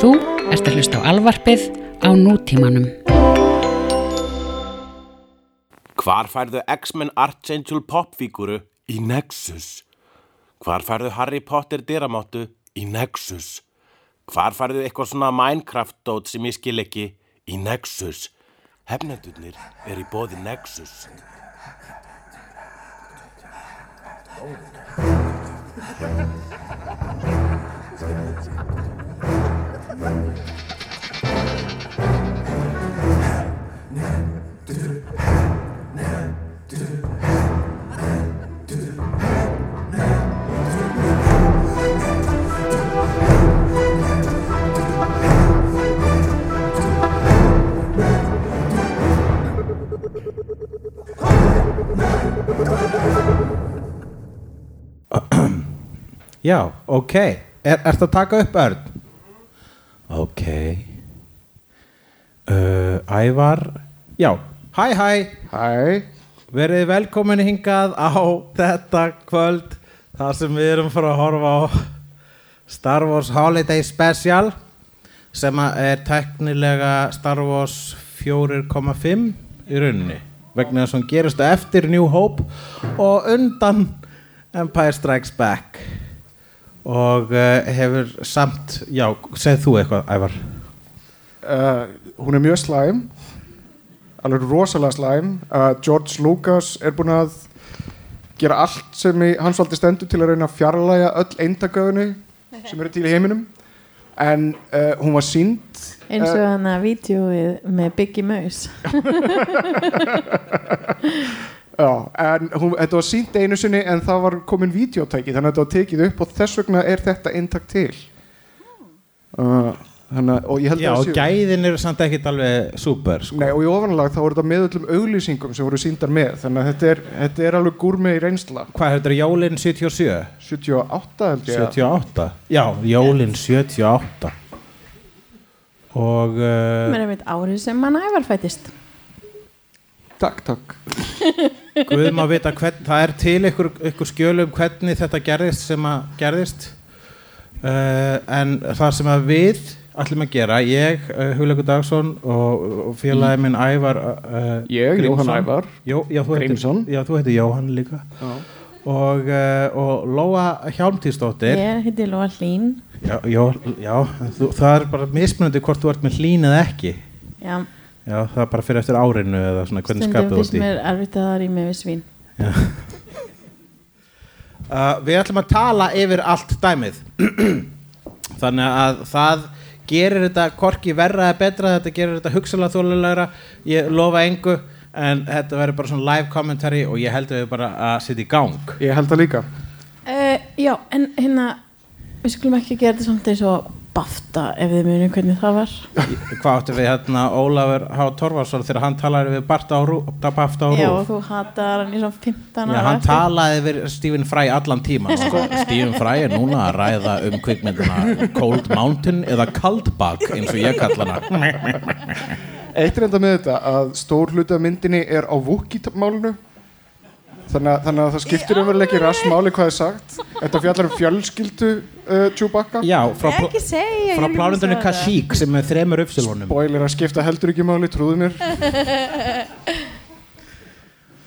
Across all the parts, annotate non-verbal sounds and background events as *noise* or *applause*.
Þú ert að hlusta á alvarpið á nútímanum. Hvar færðu X-Men Archangel popfíguru í Nexus? Hvar færðu Harry Potter dyramáttu í Nexus? Hvar færðu eitthvað svona Minecraft-dót sem ég skil ekki í Nexus? Hefnendurnir er í bóði Nexus. Já, ok er, Ertu að taka upp Örn? Ok. Uh, Ævar Já, hæ hæ. Hæ, Verið velkomin hingað á þetta kvöld þar sem við erum fyrir að horfa á Star Wars Holiday Special sem er teknilega Star Wars 4,5 í rauninni vegna þess að hann gerist eftir New Hope og undan Empire Strikes Back og uh, hefur samt, já, segð þú eitthvað Ævar? Uh, hún er mjög slæm alveg rosalega slæm. Uh, George Lucas er búin að gera allt sem í hans valdi stendur til að reyna að fjarlæga öll eindagöðunni sem eru til í heiminum. En uh, hún var sínd eins og hann að vídjóið með Biggie Mouse *laughs* *laughs* Já, en hún, þetta var sínt einu sinni en það var komin videótæki þannig að þetta var tekið upp og þess vegna er þetta eintakt til. Uh, þannig, að- og ég held Já, að og það séu- gæðin eru samt ekkit alveg super sko. Nei, og í ofanlag þá voru þetta með öllum auglýsingum sem voru síndar með þannig að þetta er, þetta er alveg gúrmi í reynsla. Hvað, þetta er jólinn 77? 78 held ég. 78? Já, jólinn 78 Og uh, mér er mitt árið sem hann ævar fættist Takk, takk *laughs* Guð má vita hvern, það er til ykkur, ykkur skjölum hvernig þetta gerðist sem að gerðist. Uh, en það sem að við ætlum að gera, ég, uh, Hugleikur Dagsson og, og félagi minn Ævar uh, Ég, Grímsson. Jóhann Ævar Jó, já, Grímsson. já, þú heitir Jóhann líka. Já. og, uh, og Lóa Hjálmtíðsdóttir ég heiti Lóa Hlín. Já, já, já þú, það er bara mismunandi hvort þú ert með hlín eða ekki. Já, Já, það er bara fyrir eftir árinu eða svona hvernig stundum skapið þú finnst ert í. mér erfitt að það rými við svín. *laughs* Uh, Við ætlum að tala yfir allt dæmið. *clears throat* Þannig að það gerir þetta korki verra eða betra þetta gerir þetta hugsalega þólulegra ég lofa engu en þetta verður bara svona live commentary og ég held að við bara að setja í gang. Ég held það líka. Uh, já, en hérna við skulum ekki gera þetta samt eins og BAFTA ef þið munum hvernig það var. Hvað áttu við hérna Ólafur H. Torfarsson þegar hann talaði við Barta á Rú, Bafta á já, þú hatar hann í svona 15 Já, ára hann talaði við Stephen Fry allan tíma sko. Stephen Fry er núna að ræða um kvikmyndina Cold Mountain eða Kaldbak eins og ég kalla hana. Eitt enda með þetta að stór hluti af myndinni er á Wookiee-málinu þannig, að- þannig að það skiptir umverulega ekki rassmáli hvað er sagt. Þetta fjallar um fjölskyldu uh, Chewbacca. Já, frá, Ég ekki segja frá ég vil plánundunni sjá það. Kashyyyk sem er þremur uppsilunum Spoiler að skipta heldur ekki máli, trúðu mér. *laughs*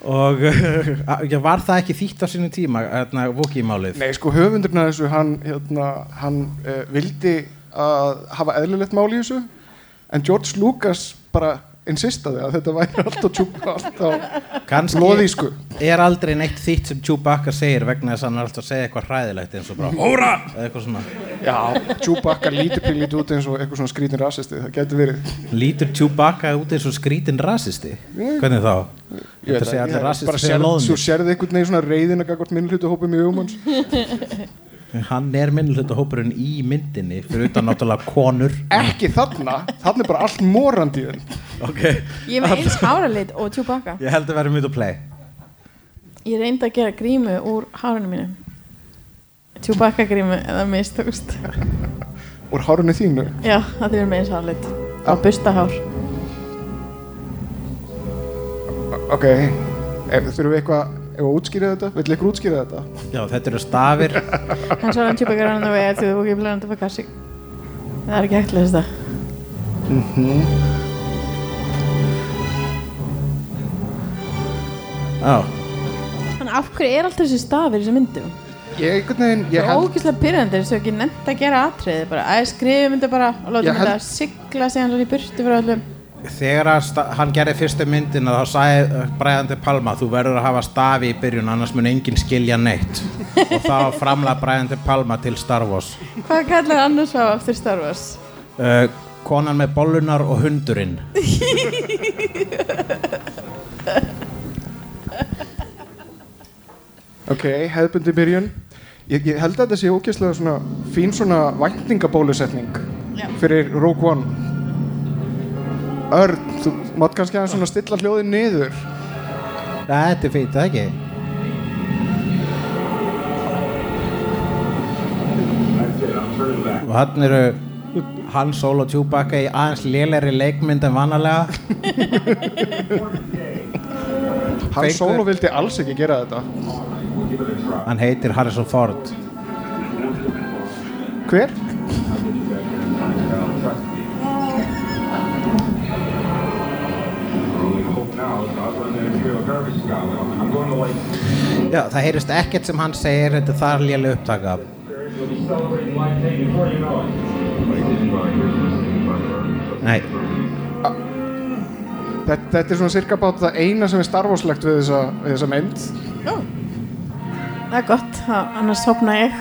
Og *laughs* já, var það ekki þýtt á sínum tíma hérna, Wookiee-málið? Nei, sko höfundurinn að þessu hann, hérna, hann uh, vildi að hafa eðlilegt mál í þessu. En George Lucas bara insistaði að þetta væri allt á tjúpa allt á Kannski loðísku. er aldrei neitt þýtt sem Chewbacca segir vegna þess að hann er alltaf að segja eitthvað hræðilegt eins og bara eitthvað svona. Já, Chewbacca lítur pílít út eins og eitthvað svona skrítin rasisti, það getur verið. Lítur Chewbacca út eins og skrítin rasisti? Hvernig þá? Ég veit það, bara. Svo sérði einhvern veginn svona reyðin að gagvart minnlutu hópum í hugum hans *laughs* Hann er minnluta hópurinn í myndinni fyrir utan náttúrulega konur. Ekki þarna, þarna er bara allt morandi í þeim. Ok. Ég er með eins háralit og Chewbacca. Ég held að vera mjög að play. Ég reyndi að gera grímu úr hárunum mínu. Chewbacca grímu eða mistókst Úr hárunni þínu? Já, það er með eins háralit og bustahár. Ok, ef þurfum við eitthvað ef að útskýra þetta, vill ykkur útskýra þetta? Já, þetta eru stafir. Han sa den type grann way to walk ibland på Kashyyyk. Það er ekki hægt að lesa það. Já, Þannig af hverju er alltaf þessi stafir í þessu myndum? Ég, einhvern veginn, Það ég er held ógeðslega pyrrandi þessu ekki nefnt að gera atriði bara. Að skrifa myndi bara og láta held- að sigla sig hann í burtu frá öllum þegar hann gerði fyrstu myndina þá sagði Bræðandi Palma þú verður að hafa stafi í byrjun annars mun enginn skilja neitt. Og þá *laughs* framla Bræðandi Palma til Star Wars. Hvað kallar annars á aftur Star Wars? uh, Konan með bollunar og hundurinn. *laughs* Ok, hefðbundi byrjun. Ég, ég held að þetta sé ógeðslega svona fín svona væntingabólusetning fyrir Rogue One Örn, þú mátt kannski aðeins svona stilla hljóðin niður. Þetta er fýtt, það ekki? Og hann eru Han Solo og Chewbacca í aðeins lélegri leikmynd en vanalega. *laughs* Hann Fengu- Solo vildi alls ekki gera þetta. Hann heitir Harrison Ford. Hver? Já, það heyrist ekkert sem hann segir Þetta þar léleg upptaka. Nei, Þetta, þetta er svona cirka bát það eina sem er starfáslegt við þessa, við þessa mynd. Ó, það er gott, þá- annars sopna ég.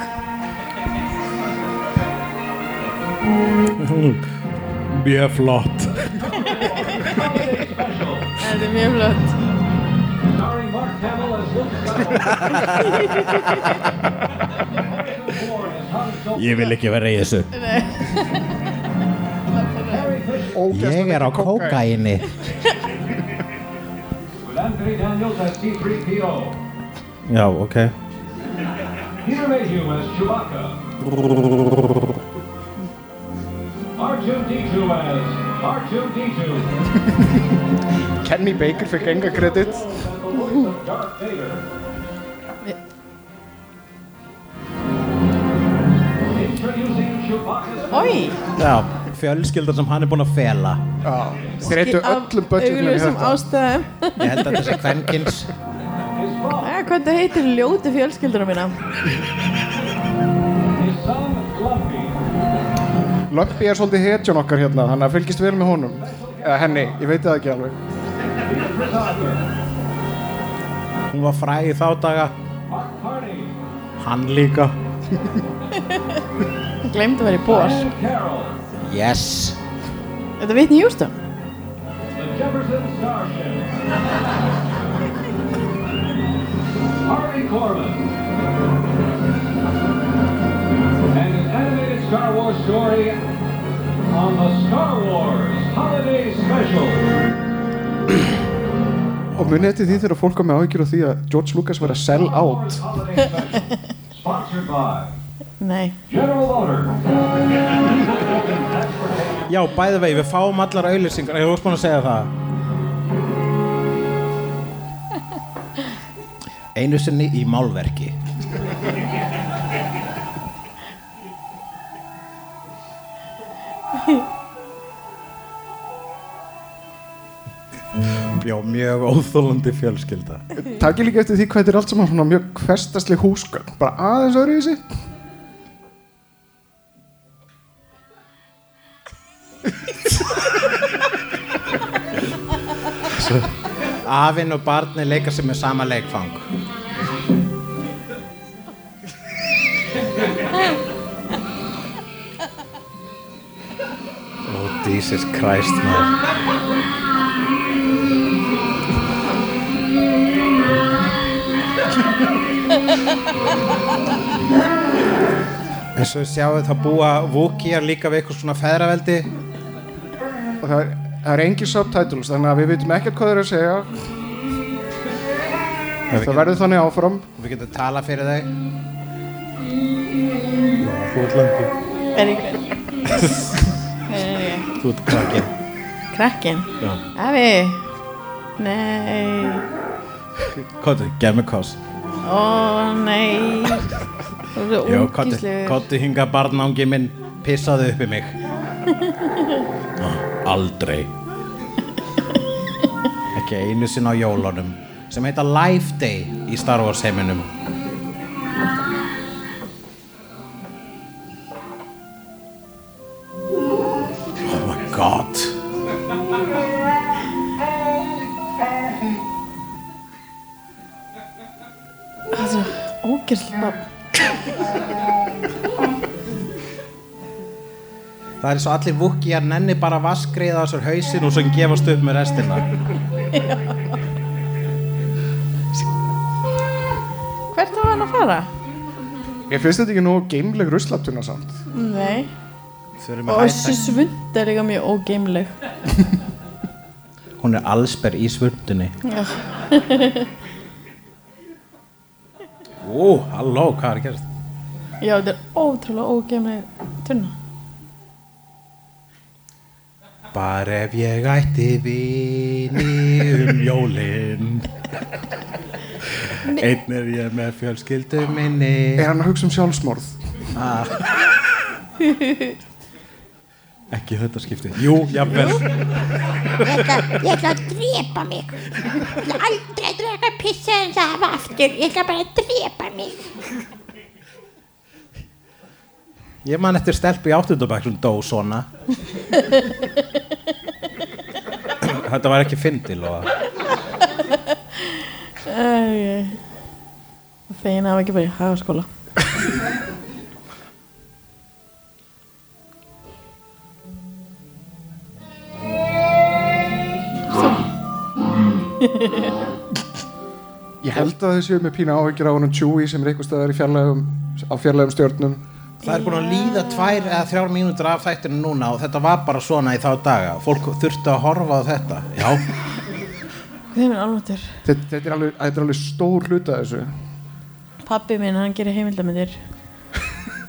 Mjög flott. *laughs* Þetta er mjög flott Ég vil ekki vera í þessu Ég er á kókaini Anthony Daniels as C-3PO. Já, ok Peter Mayhew as Chewbacca. R2-D2 as R2-D2. Kenny Baker fekk enga kredit Darth Vader. Introducing Chewbacca's Ói, Já, fjölskyldan sem hann er búinn að fela Já, þeir eittu öllum budgetinu í augljósum þetta ástæðum Ég held að þessi kvenkins Æ, Hvað það heitir ljóti fjölskyldunum mína? his son Lumpy. Lumpy er svolítið hetjón okkar hérna þannig að fylgist vel með honum eða henni, ég veit það ekki alveg Chris Arthur. Hún var fræg í þá daga Mark Carney. Hann líka Glemt að vera í bór Yes Þetta vitni Hjúston The Jefferson Starship. Harvey Korman. And an animated Star Wars story on the Star Wars Holiday Special. Og munið eftir því þegar fólk kom með áhyggjur á því að George Lucas var að sell out? *laughs* Nei. Já, bæði vegi, við fáum allar auðlýsingar Ég var búinn að segja það. *laughs* Einu sinni í málverki *laughs* Já, mjög óþólandi fjölskylda. Takk líka eftir því hvað þetta er allt saman svona mjög hverstasleg húsgögn. Bara aðeins öðru í sig *laughs* Afinn og barni leika sig með sama leikfang. Oh, Jesus Christ, maður En svo sjáum við það búa Vúkjar líka við eitthvað svona feðraveldi og það er, það er engi subtitles þannig að við veitum ekkert hvað þeir eru að segja það verður þannig áfram Við getum tala fyrir þau er ég hver? *laughs* Hver er ég? Þú ert krakkin Krakkin? Já. Afi Nei Kottu, gef mig koss. Ó nei. Þú eru kottu, úkíslegur kottu hinga barnángi minn Pissaðu upp í mig. Aldrei. Ekki einu sinni á jólunum sem heita Life Day í Star Wars heiminum Það er svo allir vukkijar nenni bara vaskriða á sér hausin og svo gefast upp með restina. Hvert á hann að fara? Ég finnst þetta ekki nógu geimleg ruslatunna samt. Nei. Og þessi svund er líka mjög ógeimleg. Hún er allsber í svundinni. Já. *laughs* Ó, halló, hvað er að gerast? Já, þetta er ótrúlega ógeimleg tunna. Bara ef ég ætti vini um jólin. Einn er ég með fjölskyldu minni. Er hann að hugsa um sjálfsmorð? *laughs* Ekki þetta skipti Jú, jafnvel Ég ætla, ég ætla að drepa mig. Ég ætla aldrei að draka pissa en það hafa aftur. Ég ætla bara að drepa mig. Ég man eftir stelpu í áttundabæk sem dó svona Þetta var ekki fyndil og Æ, Fegin hafa ekki bara í hagaskóla Ég held að þau séu með pína áhyggjur á honum Chewie sem er eitthvað staðar í fjarlægum á fjarlægum stjörnum. Það er búin að líða tvær eða þrjár mínútur af þættinu núna og þetta var bara svona í þá daga. Fólk þurfti að horfa á þetta. Já, *laughs* þetta, þetta, er alveg, þetta er alveg stór hluta þessu. Pappi minn, hann gerir heimildamindir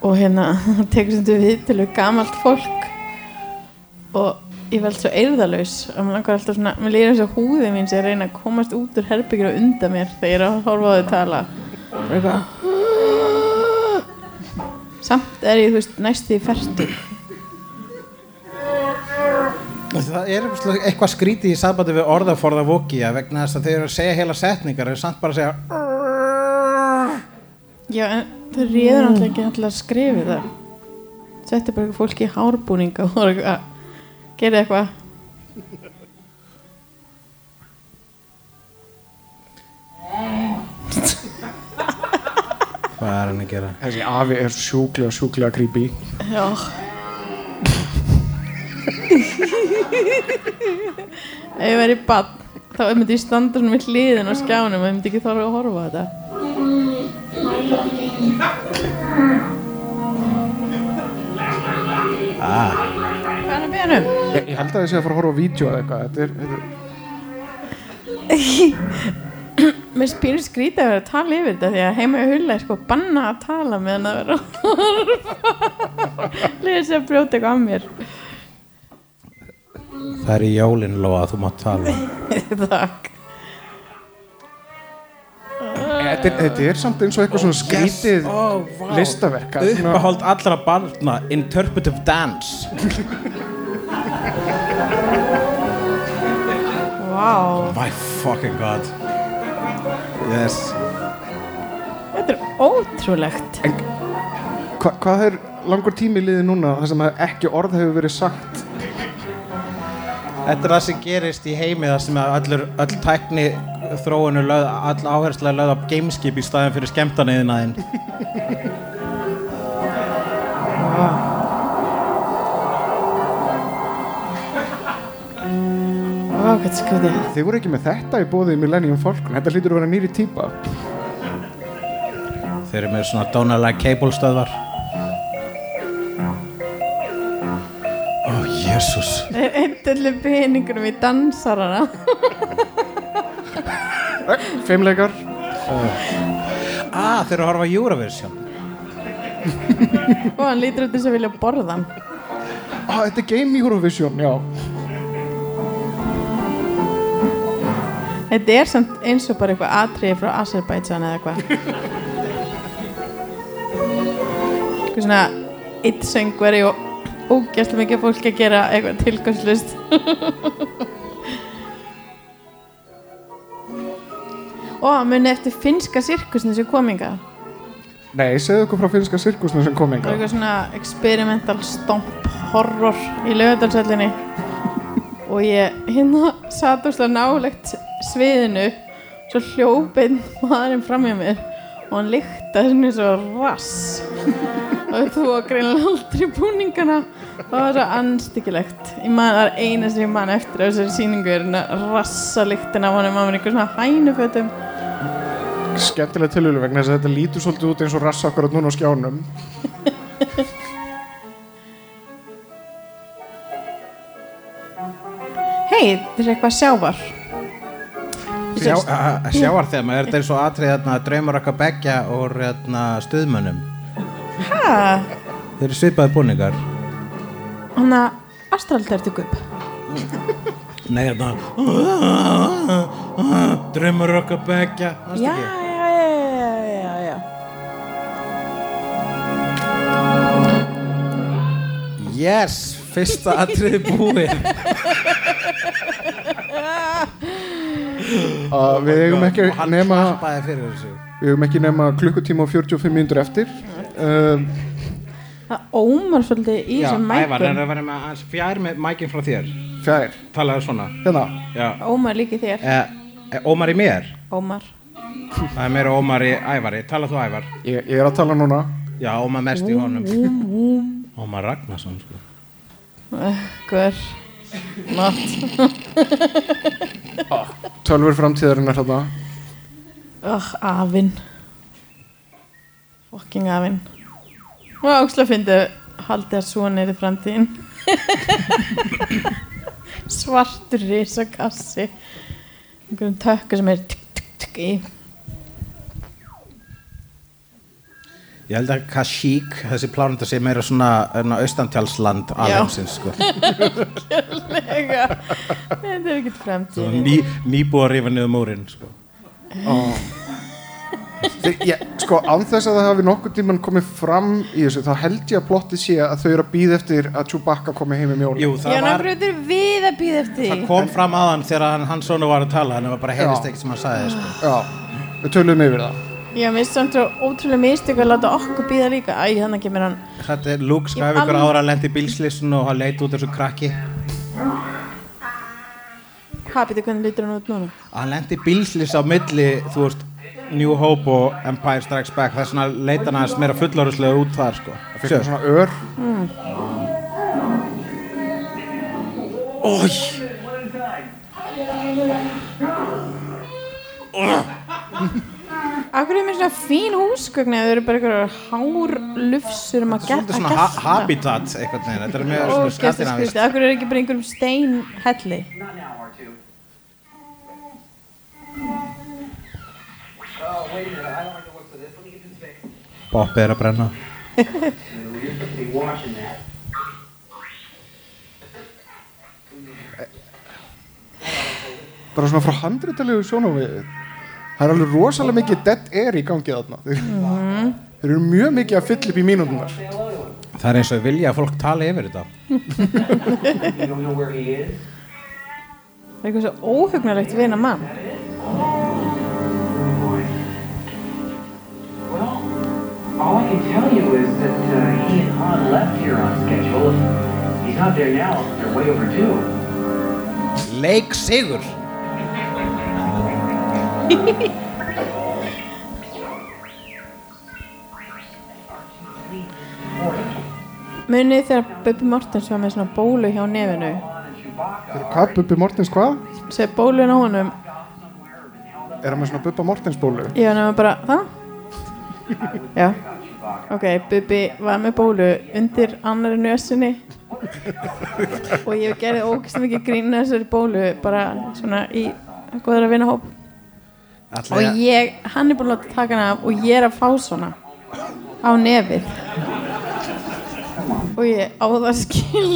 og hérna, *laughs* hann tekur sem þú við til við gamalt fólk. Og ég veld svo eirðalaus og mér langar alltaf svona, mér líður eins og húðið mín sem að reyna að komast út úr herbyggir og undan mér þegar ég er að horfa á þau tala. Og eitthvað. Samt er ég, þú veist, næstu í ferstu það er eitthvað skrítið í sambandi við orðaforða vokja vegna þess að þeir eru að segja heila setningar en samt bara að segja Já, en þau réður alltaf ekki alltaf að skrifa það. Setti bara fólki í hárbúninga og eitthvað Gerði eitthvað. Hvað er hann að gera? Þessi afi er sjúklega, sjúklega creepy. Já. Ef ég væri bann þá myndi ég standa svona við hliðin á skjánum og ég myndi ekki þorfa að horfa á þetta. Hvað er að beða um? Ég, ég held að þau séu að fara að horfa á vídeo eða eitthvað. Þetta er, þetta er Mér spyrir skrítið að vera að tala yfir þetta því að heima í hulla er sko banna að tala meðan að vera að horfa. Leður sér að brjóta eitthvað að mér. Það er í jólinn lofa að þú mátt tala. *laughs* Takk. Þetta er, þetta er samt eins og eitthvað svona skrítið oh, wow. listaverk Uppáhald allra barna Interpretive dance *laughs* Vá, My fucking god. Yes. Þetta er ótrúlegt. Hva, Hvað er langur tími liðið núna þar sem að ekki orð hefur verið sagt? Þetta er það sem gerist í heimi þar sem að allur, öll tækni þróunu löð, all áhersla er löð á gameskip í staðin fyrir skemmtaneiðinaðinn *laughs* Vá, hvað skrítið. Þið voru ekki með þetta í bóðið Millennium Falcon. Þetta hlýtur að vera nýri típa. Þeir eru með svona dónalega cable stöðvar. Ó, oh, jésús Er eitthvað peningunum í dansarana. Feimleikar Ah, þeir eru að horfa Eurovision. Og hann lítur út þess að vilja borða hann. Ah, Þetta er Game Eurovision, já Þetta er samt eins og bara eitthvað atriði frá Azerbaijan eða eitthvað. Eitthvað svona eitt söngveri og ógæslega mikið fólk að gera eitthvað tilgangslust og muni eftir finska sirkusni sem kominga Nei, segðu okkur frá finnska sirkusinu sem kom og enga eitthvað svona experimental stomp horror í lögadalsöllinni og ég hérna satt úrst nálegt sviðinu svo hljópinn maðurinn fram hjá mér og hann lyktaði svona og rass. *laughs* Og þú var greinlega aldrei búningana. Og það var svo anstyggilegt ég man það er eina sem ég man eftir á þessari sýningu er hérna rassalyktin af honum á mér einhver svona hænufötum. Skemmtilega tilhjólu vegna þess að þetta lítur svolítið út eins og rassa akkurat núna á skjánum. *laughs* Hei, þetta er eitthvað sjávar sjáar þeim, er þetta eins og atrið draumur okkar beggja og hérna, stuðmönnum? Hæ, þeir eru svipaði búningar. Hann að astraltertu gupp? Nei hérna draumur okkar já, já, já, já, já yes, fyrsta atrið búið *laughs* uh, Við eigum ekki nema klappaði fyrir þessu. Við eigum ekki nema klukkutíma og 45 mínútur eftir. Um, það ómar svolítið í Já, þessum Ævar, er mækum. að vera með aðeins fjær með mækin frá þér. Fjær, talaðu svona. Hérna. Já. ómar líki þér, Eh, eh, Ómar í mér? Ómar. Það er meira Ómar í Ævari, tala þú Ævar. Ég, ég er að tala núna. Já, Ómar mest í honum. Ómar Ragnarsson sko. hver not. Tölfur framtíðarinnar hérna oh, afinn. Fucking afinn. Og ákslega fyndi haldið að svona er í framtíðin? *laughs* Svartur risakassi. Einhverjum tökku sem er tikk tikk í Ég held að Kashyyyk, þessi plánunda sé meira svona austantjálsland alheimsins sko. *laughs* Lega. þetta er ekkert framtíð Ný, nýbúið að rífa niður múrin sko. Þeir, ég, Sko, án þess að það hafi nokkuð tímann komið fram í þessu þá held ég að plottið sé að þau eru að býða eftir að Chewbacca komi heim í mjóli Jú, Já, það var náttúrulega við að býða eftir það kom fram aðan þegar hann, hann svona var að tala en það var bara heyrist Já. ekkert sem hann sagði sko. Já, við töluðum yfir það Já, mér finnst svo ótrúlega mistök að láta okkur býða líka. Æ, þannig kemur hann. Þetta er Luke alveg- ára að lendi bílslissun og hann leit út þessu krakki. Hvað býta hvernig lítur hann út núna? hann lendi í bílslis á milli þú veist New Hope og Empire Strikes Back. Þess vegna leita hann aðeins meira fullorðslega út þar sko. Fikk hann svona ör. Ói *laughs* Akkur er mér svona fín húsgögn eða þau eru bara einhverjar hár lufsur um að geta svona ha habitat eitthvað neginn, þetta er mjög svona skandinavist Akkur er ekki bara einhverjum steinhelli? Boppi er að brenna. Bara svona frá handritalegu sjónavið það er alveg rosalega mikið dead air í gangi þarna þeir, þeir eru mjög mikið að fylla upp í mínútunar Það er eins og vilja að fólk tala yfir þetta Það er eitthvað svo óhugnarlegt við hennar mann Well, all I can tell you is that uh, he and Han left here on schedule. He's not there now. They're way overdue. Leik sigur *laughs* Munið þegar Bubi Mortens var með svona bólu hjá nefinu hvað, Bubbi Mortens hvað? Segð bólun á honum er hann með svona Bubba Mortens bólu? Já, nefnum bara, það? *laughs* Já Ok, Bubi var með bólu undir annari nössinni og ég gerði ógst mikið grín að þessari bólu bara svona í góður að vinna hóp og ég, hann er búin að taka hana af og ég er að fá svona á nefið. Og ég á það skil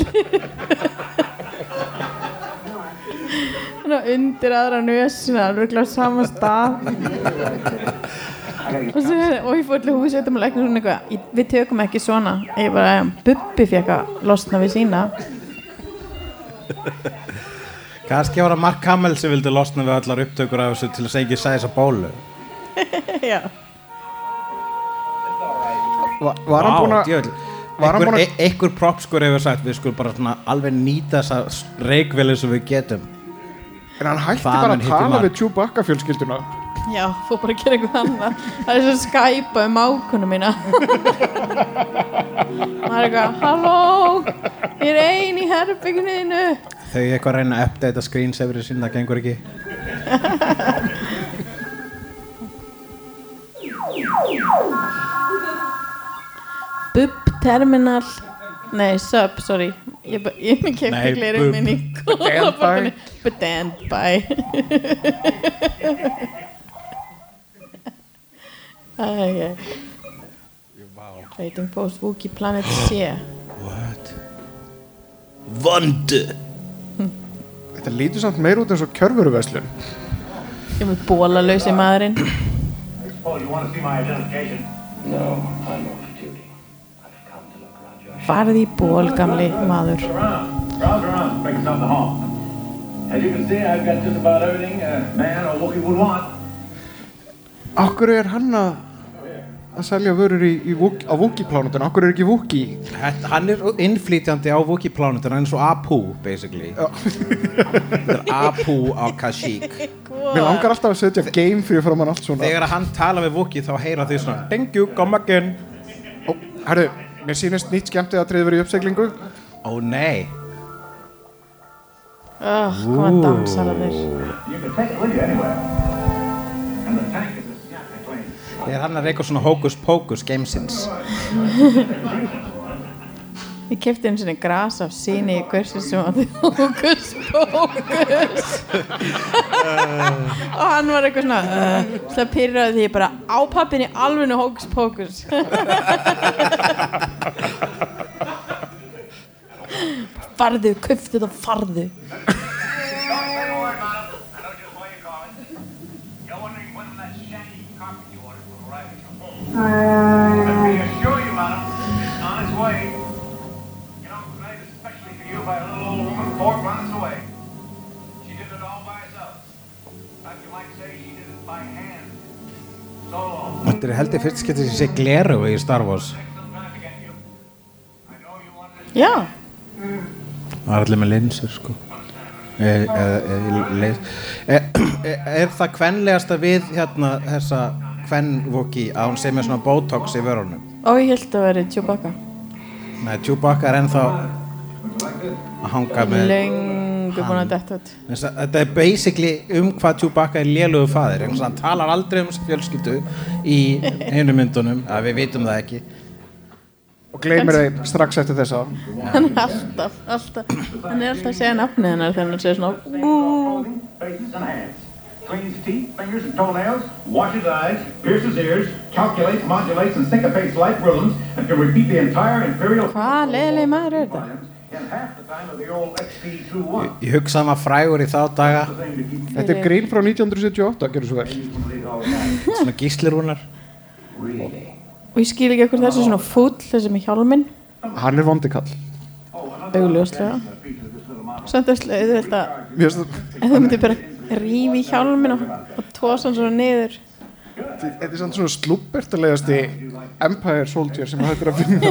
undir aðra nössina alveg á sama stað. Og, svo, og ég fór til húsveitum og leiknir svona eitthvað. "Ég- við tökum ekki svona. Ég bara, "Já, Bubbi fekk að losna við sína Kannski var það Mark Hamill sem vildi losna við allar upptökur af þessu til að sæði þessa bólu. *laughs* Já, Var, var hann búinn að var hann búinn að- e einhver propskur hefur sagt við skulum bara svona alveg nýta þessa reikveli sem við getum. En hann hætti bara að tala við Chewbacca fjölskylduna. Já, fór bara að gera eitthvað annað. Það er svo skæpa um ákunum mína. *laughs* Maður er eitthvað halló, ég er ein í herbygginu Þau eitthvað að reyna að updata screensaverið sín, það gengur ekki. *laughs* Bub Terminal. Nei, Sub, sorry. Ég, ég kefti Nei, glerið Bub. minn í kólaborðinu Badandbæ Ægæ Rating Post Wookie Planet C. *gasps* What? Vondu Þetta lítur samt meir út eins og kjörfuruverslun Ég með bólalausi maðurinn. Farði í ból, gamli maður. Around, browse around, break us off the hall. As you can see, I've got just about everything a man or Wookiee would want. Akkur er hann að að selja vörur í, í Wookie- á Wookie-plánutinu Akkur er ekki Wookie? Þetta- Hann er innflýtjandi á Wookiee plánutinu eins og Apu, basically. Þetta er Apu á Kashyyyk. Mér langar alltaf að setja game fyrir fram hann allt svona. Þegar hann tala við Wookiee þá heyra því svona Thank you, come again. Ó, Herru, mér sýnist nýtt skemmtið að treyða verið í uppseglingu Ó nei. Oh, Hvað dansar að þér You can take it with you anywhere. And the tank Þegar hann er eitthvað svona hókus pókus gamesins *laughs* Ég kefti einu sinni gras af síni í hversu sem að þið *laughs* hókus pókus. *laughs* Og hann var eitthvað svona uh, það pyrraði því ég bara á pappinni alveg hókus pókus. Farðu, köftu þetta farðu Don't say a word, madam. I know just why you're calling. You're wondering when that shaggy carpet you ordered will arrive at your home. Let me assure you, madam, it's on its way. You know, made especially for you by a little old woman four planets away. She did it all by herself. Fact, you might say she did it by hand. Solo. Þetta er heldur fyrst skiptið sem sé gleru í Star Wars já, Það er allir með linsur sko er, er, er, er, er, er það kvenlegasta við hérna þessa kvenvoki að hún sem er svona botox í vörunum. Og ég held að vera Chewbacca. Nei, Chewbacca er ennþá að hanga með lengur búin að detta Þess að Þetta er basically um hvað Chewbacca er lélugu faðir. En hann talar aldrei um fjölskyldu í *laughs* einu myndunum að við vitum það ekki. Og gleymir þeim strax eftir þessa. Hann er alltaf, alltaf hann er alltaf að segja nafnið hennar þegar hann segir svona "Ú". Cleans teeth, fingers, and toenails, washes eyes, pierces ears, calculates, modulates, and syncopates life rhythms, and can repeat the entire imperial hvað leiðileg maður er þetta? in half the time of the old XP-21. Ég hugsa maður frægur í þá daga. Þetta er grín frá 1978, gerur svo vel. Svona gíslirúnar og ég skil ekki okkur þessi svona fúll þessi með hjálminn. Hann er vondikall augljóslega. samt að auðvitað að Mér finnst það- myndir bara rífi hjálminn og, tósa hann svona niður. Þetta er samt svona slúbbertalegasti Empire Soldier sem hættir að finna.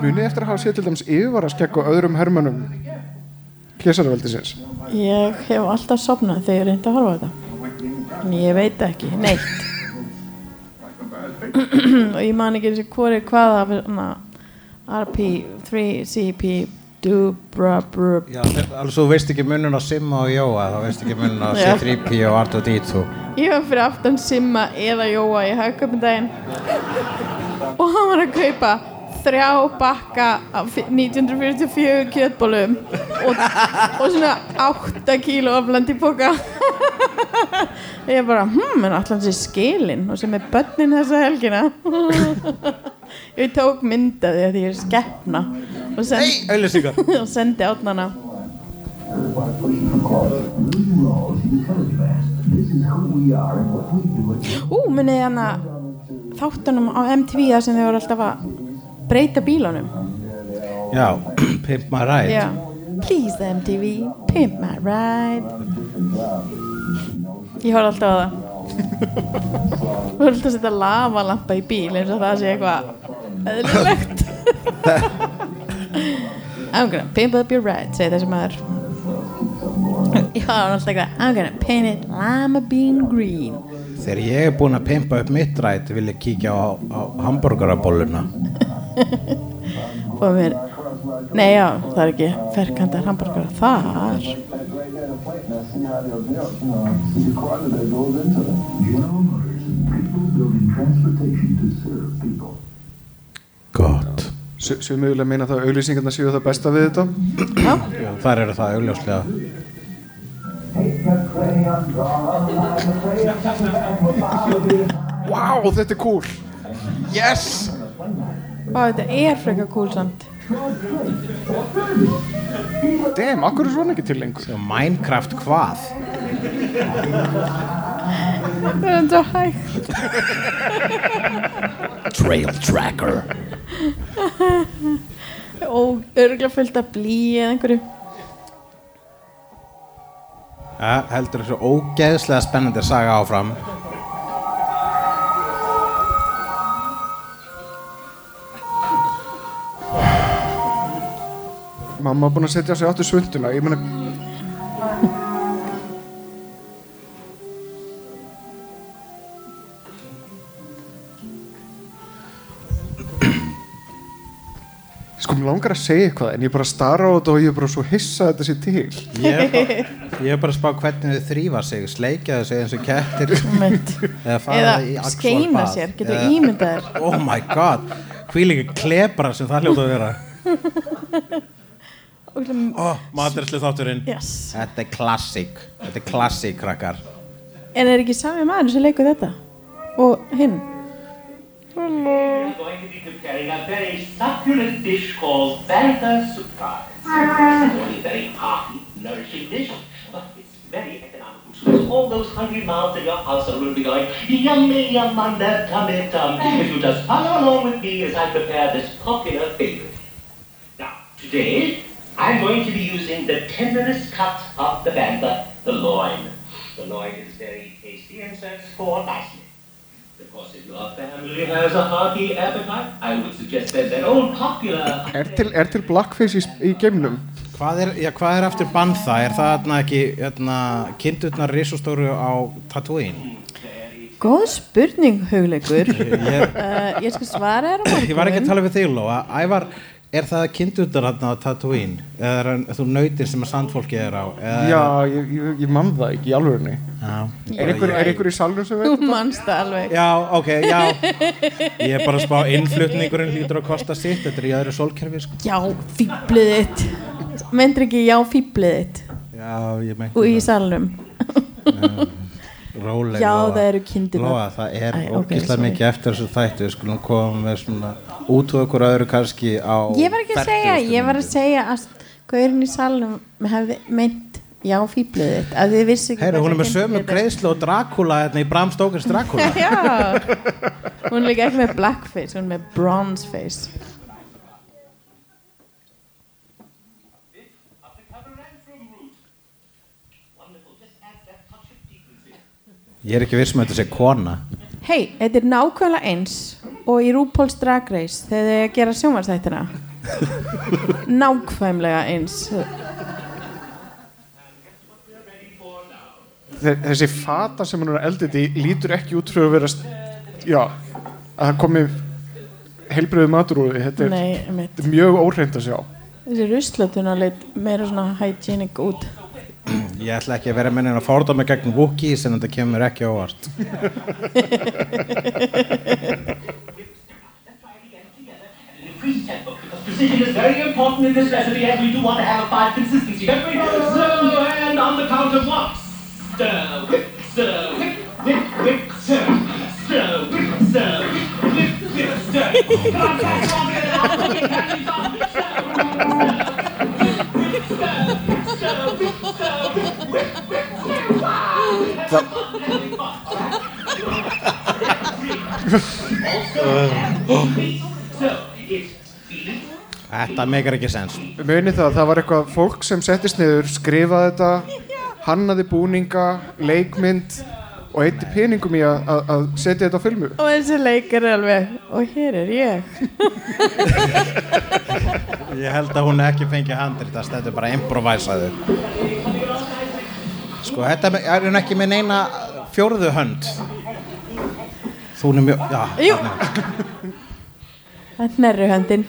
Munið eftir að hafa séð til dæmis yfirvaraskegg og öðrum hermönum Klésarveldisins ég hef alltaf sopnað þegar ég reyndi að horfa á þetta. En ég veit ekki, neitt *clears throat* og ég man ekki eins og hvori hvaða hana, RP3CP Dubra Brub Já, alveg svo veist ekki munun á Simma og Jóa þá veist ekki munun á Já. C3P og R2D2 Ég var fyrir aftan Simma eða Jóa í hagköpindaginn og hann var að kaupa þrjá bakka af 1944 kjötbólum og, og svona 8 kíló af landipoka. *laughs* Ég bara, hm, en allan sé skilin og sem er börnin þessa helgina? *laughs* Ég tók myndaði því ég er skeppna og send, auðlýsingar *laughs* og sendi átnana Ú, munið hana þáttunum á MTV þar sem þau voru alltaf að breyta bílunum. Já, *clears throat* Pimp My Ride. Já. Please MTV, pimp my ride. Ég horf alltaf á það. *laughs* Þú voru alltaf að setja lavalampa í bíl eins og það sé eitthvað eðlilegt. *laughs* I'm gonna pimp up your ride segi þessi maður. Hann er alltaf eitthvað I'm gonna paint it lima bean green. Þegar ég er búinn að pimpa upp mitt rætt vil ég kíkja á, á hambúrgarabóluna *laughs* *laughs* og mér Nei já, það er ekki ferkandar hambúrgar þar. Gott. Sem mögulega meina það að auglýsingarna séu það besta við þetta. Já, Já, þar eru það augljóslega. Vá, þetta er cool. Yes Vá, þetta er frekar cool samt. Damn, akkur er svona ekki til lengur? Minecraft hvað? Það er enda hægt. Trail Tracker. Og örgulega fullt af blí eða einhverju. Ja, Heldur þessu ógeðslega spennandi saga áfram Mamma er búin að setja sig áttu svönduna Ég meina Sko, mér langar að segja eitthvað en ég bara stara á þetta og ég er bara svo hissa að þetta sé til. Ég er bara, ég er bara að spá hvernig þau þrýfa sig Sleikja þau sig eins og kettir. Eða fara eða skeina sér, getur Eða- ímyndað þér. Oh my god Hvílíka klebra sem það hljóta að vera oh, Maturslu þátturinn yes. Þetta er klassík Þetta er klassík, krakkar en er ekki sami maður sem leikur þetta og hinn We're going to be preparing a very succulent dish called Bantha Sukha. It's only a very hearty, nourishing dish, but it's very economical. So all those hungry mouths in your house will be going, yummy, yum, on that tummy tum. If you just follow along with me as I prepare this popular favorite. Now, today, I'm going to be using the tenderest cut of the bantha, the loin. The loin is very tasty and serves for nicely. Of course, if your family has a hearty appetite, I would suggest that that old popular... Er til, er til blackface í, í geimnum? Hvað er, já, hvað er eftir bantha? Er það þarna ekki hérna, kindurnar risastóru á Tatooine? góð spurning hugleikur *laughs* Ég, uh, ég skal svara þér á morgun ég var ekki að tala við þig, Lóa Ævar, er það kindurnar hérna á Tatooine? Eða er hann- þú nautin sem að sandfólki er á? Eða Já, ég, ég, ég mann það ekki í Já, Er einhver, er einhver í salnum sem veit? þú manst það alveg já, ok, já Ég er bara að spá innflutningurinn lítur að kosta sitt Þetta er í öðru sólkerfi sko. já, fýblið þitt mendur ekki já, fýblið þitt Já, ég meinti og í salnum Róleg Já, Lóa. það eru. Lóa, það er ógislega sorry. mikið eftir þessu þættu Við skulum koma með svona út og okkur öðru kannski á ég var ekki að segja, 40. ég var að segja að gaurin í salnum hefði meint já, ekki Heyri, hún er með sömu greiðslu og Dracula hérna í Bram Stokers Dracula *laughs* já, hún er líka ekki með blackface hún er með bronze face Of the Cabaretrum root. Wonderful. Just add that touch of piquancy. Ég er ekki viss með þetta sé kona. Hei, þetta er nákvæmlega eins og í RuPaul's Drag Race þegar þið gera sjónvarsþættina *laughs* nákvæmlega eins. Þe- Þessi fata sem hann er eldið í lítur ekki út fyrir að vera Já, að það komi heilbriðu matur úr því. Þetta er, Nei, er mjög óhreint að sjá. Þessi ruslutuna leit meira svona hygienic út Ég ætla ekki að vera mennin að fórða mig gegn Wookiees en þetta kemur ekki á óvart Þetta megar ekki sens. Muni það, það var eitthvað fólk sem settist niður, skrifaði þetta hannaði búninga, leikmynd og eitti peningum í að, að- að setja þetta á filmu. Og þessi leikar er alveg Og hér er ég. *laughs* Ég held að hún ekki fengi handrit það stendur bara improvisaðu. Sko, þetta er hún ekki með neina fjórðu hönd? Þú er mjög, já það er höndin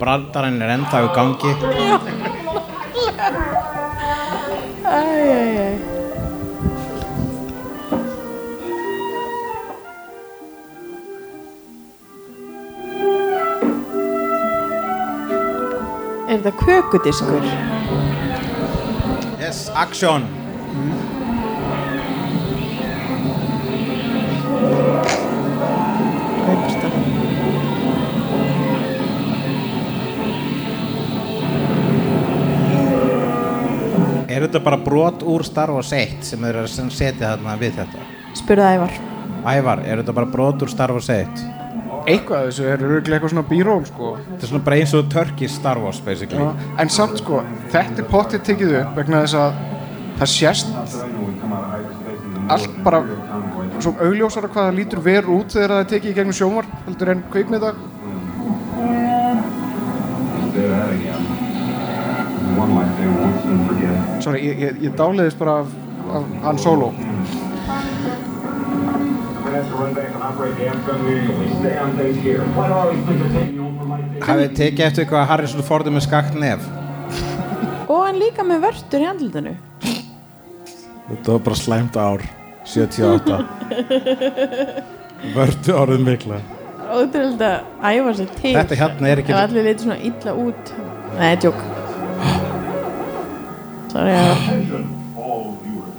Brandarinn er ennþá í gangi. Æj, æj, æj Er þetta kökudiskur? Yes, action. Kaupstað Er þetta bara brot úr Star Wars 1 sem þeir eru að setja þarna við þetta? Spurðu Ævar Ævar, er þetta bara brot úr Star Wars 1? Eitthvað þessu er örgulega eitthvað svona bíról, sko. Þetta er svona bara eins og Turkish Star Wars basically Já, en samt, sko, þetta er pottið tekið upp vegna þess að það sést allt bara svo augljósara hvað það lítur verð út þegar það er tekið í gegnum sjómar heldur en kvikmynda. Sorry, ég, ég, ég dáleiðist bara af, af Han Solo. Hafið tekið eftir hvað Harrison Ford er með skakt nef? Og hann líka með vörtur í andlutinu Þetta var bara slæmt ár 78 Vördu árið mikla. Ótrúlega að æfa sér til Þetta hérna er ekki- allir leiti svona illa út. Nei, tjók Sorry, Attention, all viewers.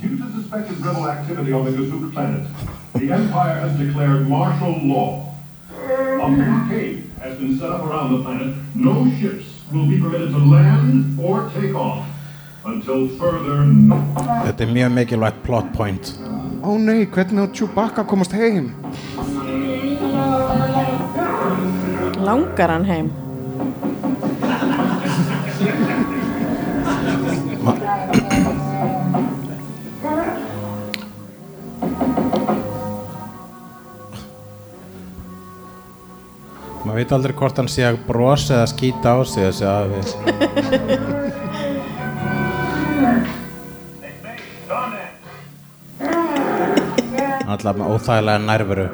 Due to suspected rebel activity on the Gazoo planet, the Empire has declared martial law. A blockade has been set up around the planet. No ships will be permitted to land or take off until further notice. Þetta er mjög mikilvægt plot point Ó nei, hvernig á Chewbacca komast heim? Langar hann heim Maður veit aldrei hvort hann sé að brosa eða skýta á sig þessi afi. Alltaf með óþægilega nærveru.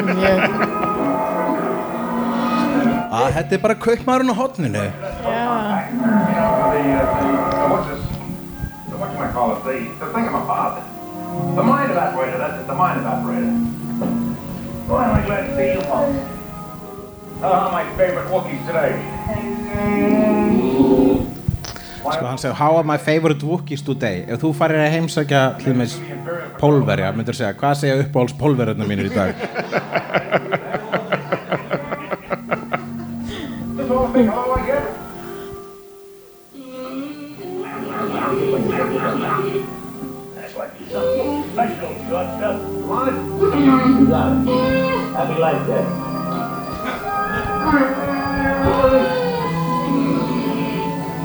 Mjög að þetta er bara kaupmaðurinn á hotninu Já The, uh, what's this? The, what you call it? The, the thing I'm about. The mind evaporator, that's it, the mind evaporator. Well, I'm glad to see you folks. Ah, my favorite Wookiees today. Sko hann segir How are my favorite Wookiees today Ef þú farir að heimsækja með pólverja myndur segja hvað segja uppáhalds pólverjarnir mínir í dag *laughs* stuff. You want it? You it. Happy life, Dad.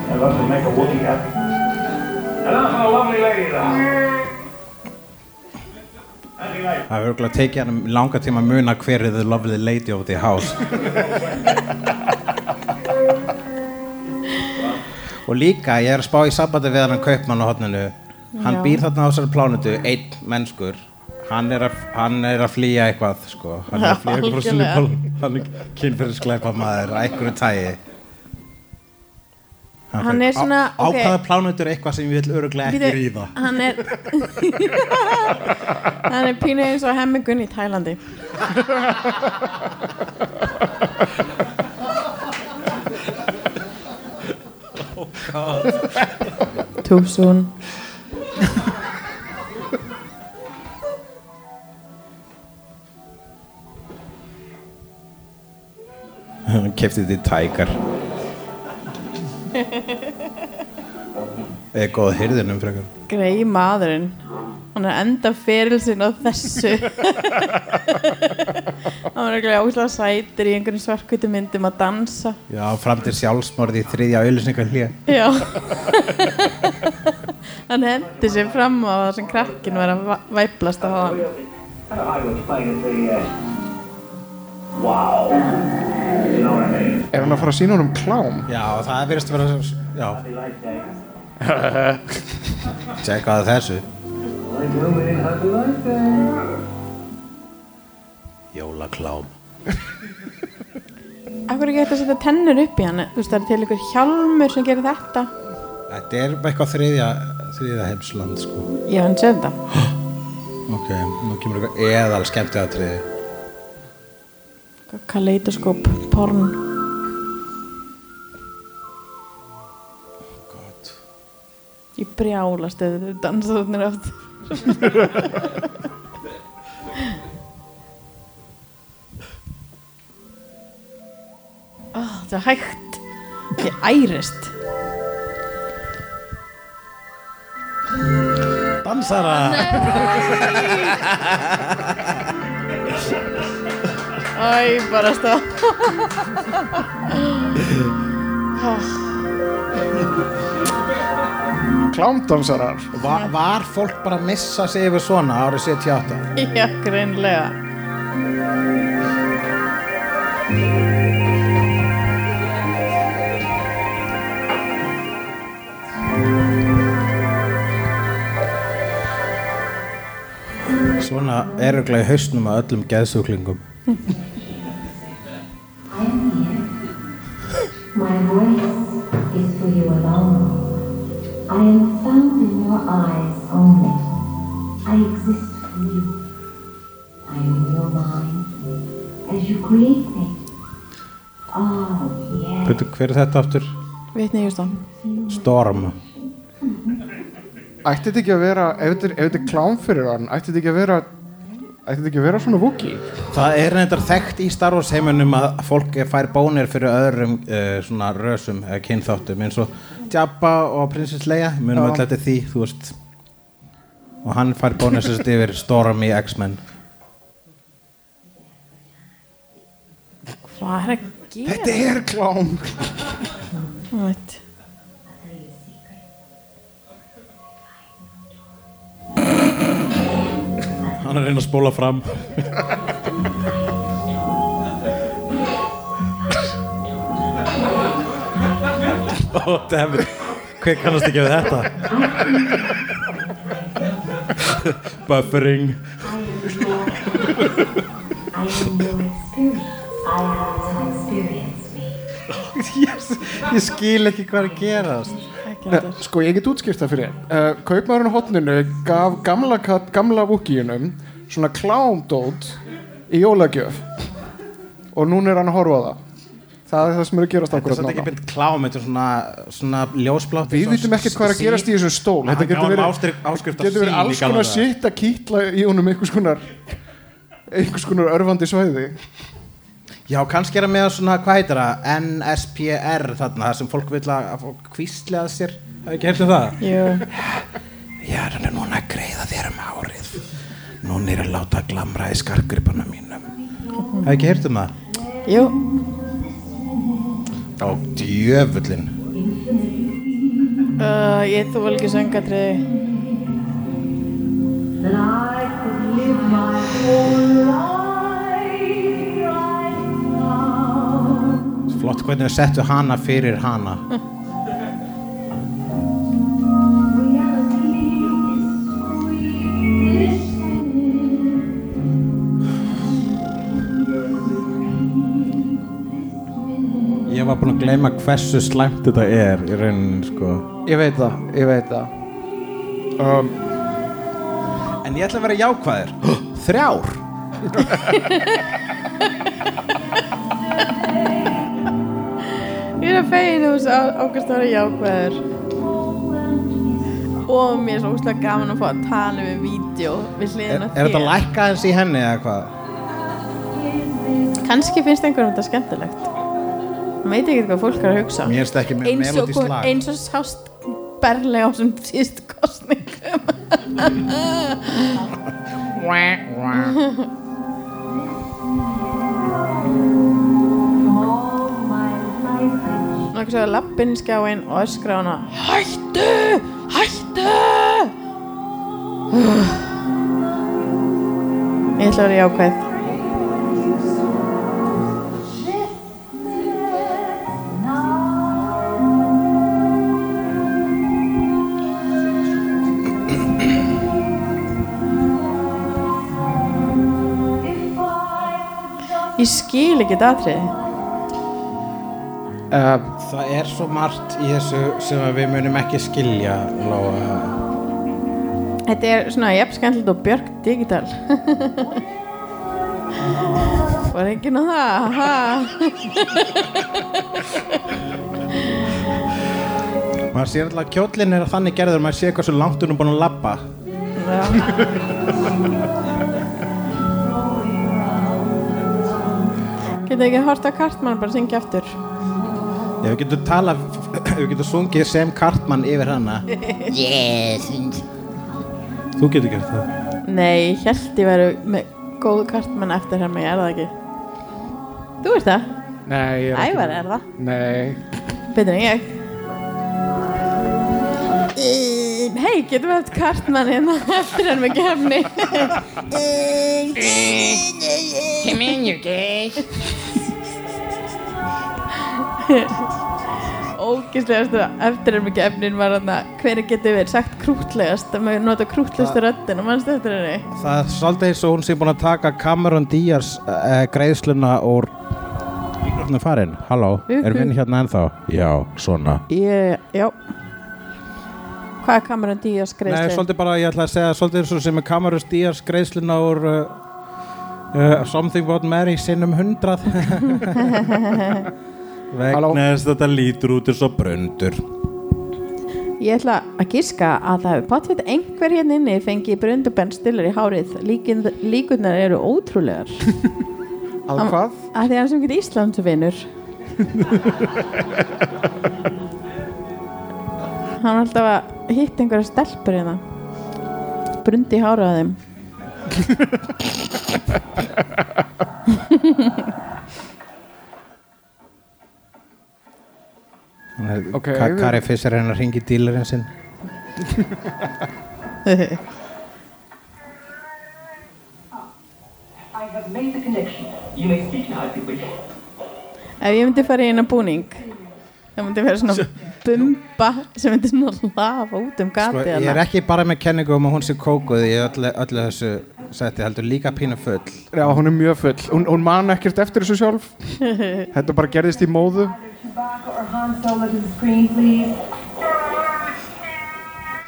I love to make a Wookiee happy. And I'm a lovely lady, though. Það hefur örgulega tekið hann langa tíma að muna hver er the lovely lady of the house Og líka, ég er að spá í sambandi við hann kaupmann á hotninu Hann býr þarna á þessari plánutu, einn mennskur Hann er að, hann er að flýja eitthvað, sko. Hann er að flýja eitthvað frá pól Hann er kynfyrirskleipa maður, að einhverju tægi Hann er svona, á, ok. Á hvaða plánutu er eitthvað sem ég vil öruglega ekki ríða Hann er *laughs* Hann er pínu eins og hemmingun í Tælandi. Too soon *laughs* Hann kefti þetta í tækar Eða góða hyrðinum frekar. Grei maðurinn. Hann er enda fyrir sinn á þessu. *laughs* Hann var ekki óslega sætir í einhverjum svarkvítu myndum að dansa. Já, fram til sjálfsmorði í þriðja auðlýsningar hlýja já. *laughs* Hann hendi sér fram á það sem krakkin var að væplast á hann. I explain it to you. Wow. Er hann að fara að sína honum klám? Já, það verðist að vera Já, tjekkaði *laughs* þessu. Jólaklám. Akkur ekki hægt að setja tennur upp í hann? Þú veist það er til ykkur hjálmur sem gerir þetta. Þetta er bara eitthvað þriðja þriðja heimsland sko. Já, hann séð þetta. *gasps* Ok, nú kemur eitthvað eðal skemmti aðtriði Kaleidoskóp, porn. God. Ég brjálast eða þau dansa þarna átt oh, Það er hægt. Ég ærist. Dansara *laughs* Æ, bara stá Klámdansarar var, var fólk bara að missa sig yfir svona árið 78? Já, greinlega Svona eruglega í hausnum að öllum geðsúklingum *laughs* My voice is for you alone. I am found in your eyes only. I exist for you. I am in your mind as you create me. Oh, yes. Veitu, hver er þetta aftur? Vitni Hjústón Storm Ætti þetta ekki að vera, er, ef þetta er klám fyrir hann Ætti þetta ekki að vera Ætti þetta ekki að vera svona vúki Það er reyndar þekkt í Star Wars heiminum að fólk fær bónir fyrir öðrum uh, svona rösum eða kynþáttum eins og Jabba og Princess Leia. Munum alltaf þetta því, þú veist. Og hann fær bónir sem sagt yfir Storm í X-Men. Hvað er að gera? Þetta er klám. Þú veit. Hann að reyna að spóla fram Ó, dammit Hver kannast ekki við þetta? Buffering yes, Ég skil ekki hvað er að gerast heldur. Sko, ég get útskýrt það fyrir uh, Kaupmaðurinn á hotninu gaf gamla, kat- gamla vúkíunum svona klámdót í jólagjöf. Og núna er hann að horfa á það. Það er það sem er að gerast Þetta er ekki beint klám Þetta er svona, svona ljósblátt Við vitum ekkert hvað er að gerast í þessum stól. Þetta Hann getur verið, getur verið alls konar shit að kýtla í honum einhvers konar einhvers konar örfandi svæði. Já, kannski er það með svona, hvað heitir það? NSPR þarna, það sem fólk vil að að fólk kvísli að sér. Hafið ekki um það? Ég er hann núna Núna er að láta glamra í skarkgripana mínum Hafið ekki heyrt um það? jú Á djöfullin uh, Ég þú vel ekki söngatriði I could live my whole life right now. Flott hvernig þau settu hana fyrir hana *laughs* Ég var búinn að gleyma hversu slæmt þetta er í rauninni, sko. Ég veit það, ég veit það. Um, En ég ætla að vera jákvæður. *gasps* Þrjár. *laughs* Ég er að fegin þú veist ákvæmst að vera jákvæður. Og mér er svo úslega gaman að fá að tala við vídeo við hliðina er þetta lækka eins í henni eða hvað? kannski finnst einhverjum þetta skemmtilegt maður veit ekki hvað fólk er að hugsa ekki eins og, eins og sást berlega á þessum síðustu kostningum Náttúrulega svo að lappin í skjáin og öskra hana Hættu! Hættu! Ég ætla að vera jákvæð Ég skil ekki þetta atrið uh, Það er svo margt í þessu sem að við munum ekki skilja Lóa. Þetta er svona jafn skemmtilegt og Björk Digital *laughs* Var ekki ná það ha? Maður sér alltaf að kjóllin er þannig gerður maður sé hvað svo langt hún er búin að labba Já. Getur ekki hort á kartmann bara syngja aftur. Ef við getum tala *clears throat* við getum sungið sem kartmann yfir hana. *laughs* Yes. Þú getur gert það. Nei, ég held ég væri með góð kartmann eftir hérna, ég er það ekki. Þú ert það? Nei, ég er ekki Ævar er það, Nei, betur en ég. Um, Hei, getum við haft kartmann hérna *laughs* eftir hann með kefni Come in, you gay. Ógislegast eftir hann með kefnin var hann hver getur verið sagt krútlegast að maður nota krútlegastu röddin og mannstu eftir henni Það er svolítið eins og hún sé búin að taka Cameron Diaz uh, greiðsluna úr Hvernig farin? Halló, er minn hérna ennþá? Já, svona Ég, já Hvað er Cameron Díaz Nei, greiðsli? svolítið bara, ég ætla að segja svolítið eins og sem er Cameron Diaz greiðsluna úr uh, uh, Something About Mary sinnum hundrað? *laughs* Vegna þess að þetta lítur út eins og bröndur Ég ætla að giska að það hefur potfitt einhver hérna inni fengið brundubenn stiller í hárið Líkin, líkurnar eru ótrúlegar að hvað? að því hann sem getur Íslandsvinur *laughs* Hann er alltaf að hitta einhverja stelpur hérna Brundi í hárið að þeim Ok. Ka Kari Fisser er hennar hringi dílarinn sinn I have made the connection. You may speak now if you wish. Ef ég myndi fara í eina búning Það myndi vera svona bumba sem myndi svona lafa út um sko, gatið Ég er ekki bara með kenningu um að hún sé kókuð í öllu, öllu þessu seti heldur líka pínu full. Já, hún er mjög full. Hún, hún man ekkert eftir þessu sjálf. *laughs* Þetta bara gerðist í móðu.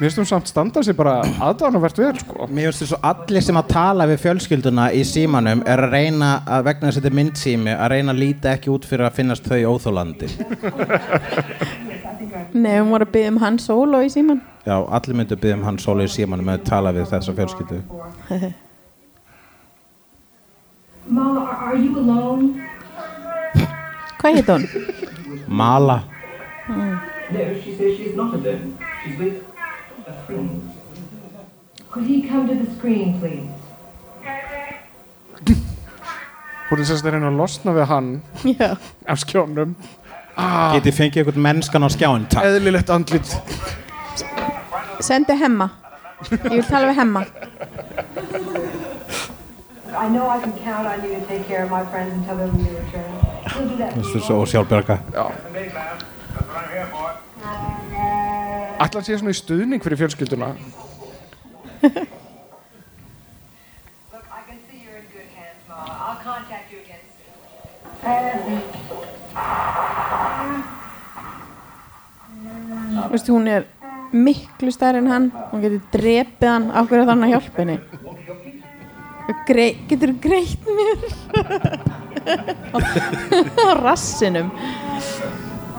Mér finnst hún samt standa sig bara aðdánavert vel sko. Mér finnst þess að allir sem að tala við fjölskylduna í símanum er að reyna að vegna þess að þetta er myndsími að reyna að líta ekki út fyrir að finnast þau óþólandi *laughs* Nei, hún voru að byggja um hann solo í síman Já, allir myndu byggja um hann sólu í símanum með að tala við þessa fjölskyldu *laughs* Mama, are, you alone? Hvað heit hún? Mala No, she says she's not alone. She's with a friend. Could he come to the screen, please? Hún er sérst að reyna að losna við hann Já, af skjónum Getið fengið einhvern mennskan á skjáin Takk Eðlilegt andlit sendi hemma Ég vil tala við hemma I know I can count on you to take care of my friends until them you return. We'll do that. Þú svo. Ætla að sé svona í stuðning fyrir fjölskylduna Look, I can see you're in good hands, Mama. I'll contact you again soon. Veistu, hún er miklu stærri en hann Hún getur drepið hann Á hverju þannig að hjálpa henni Grei, Getur greitt mér *laughs* Á rassinum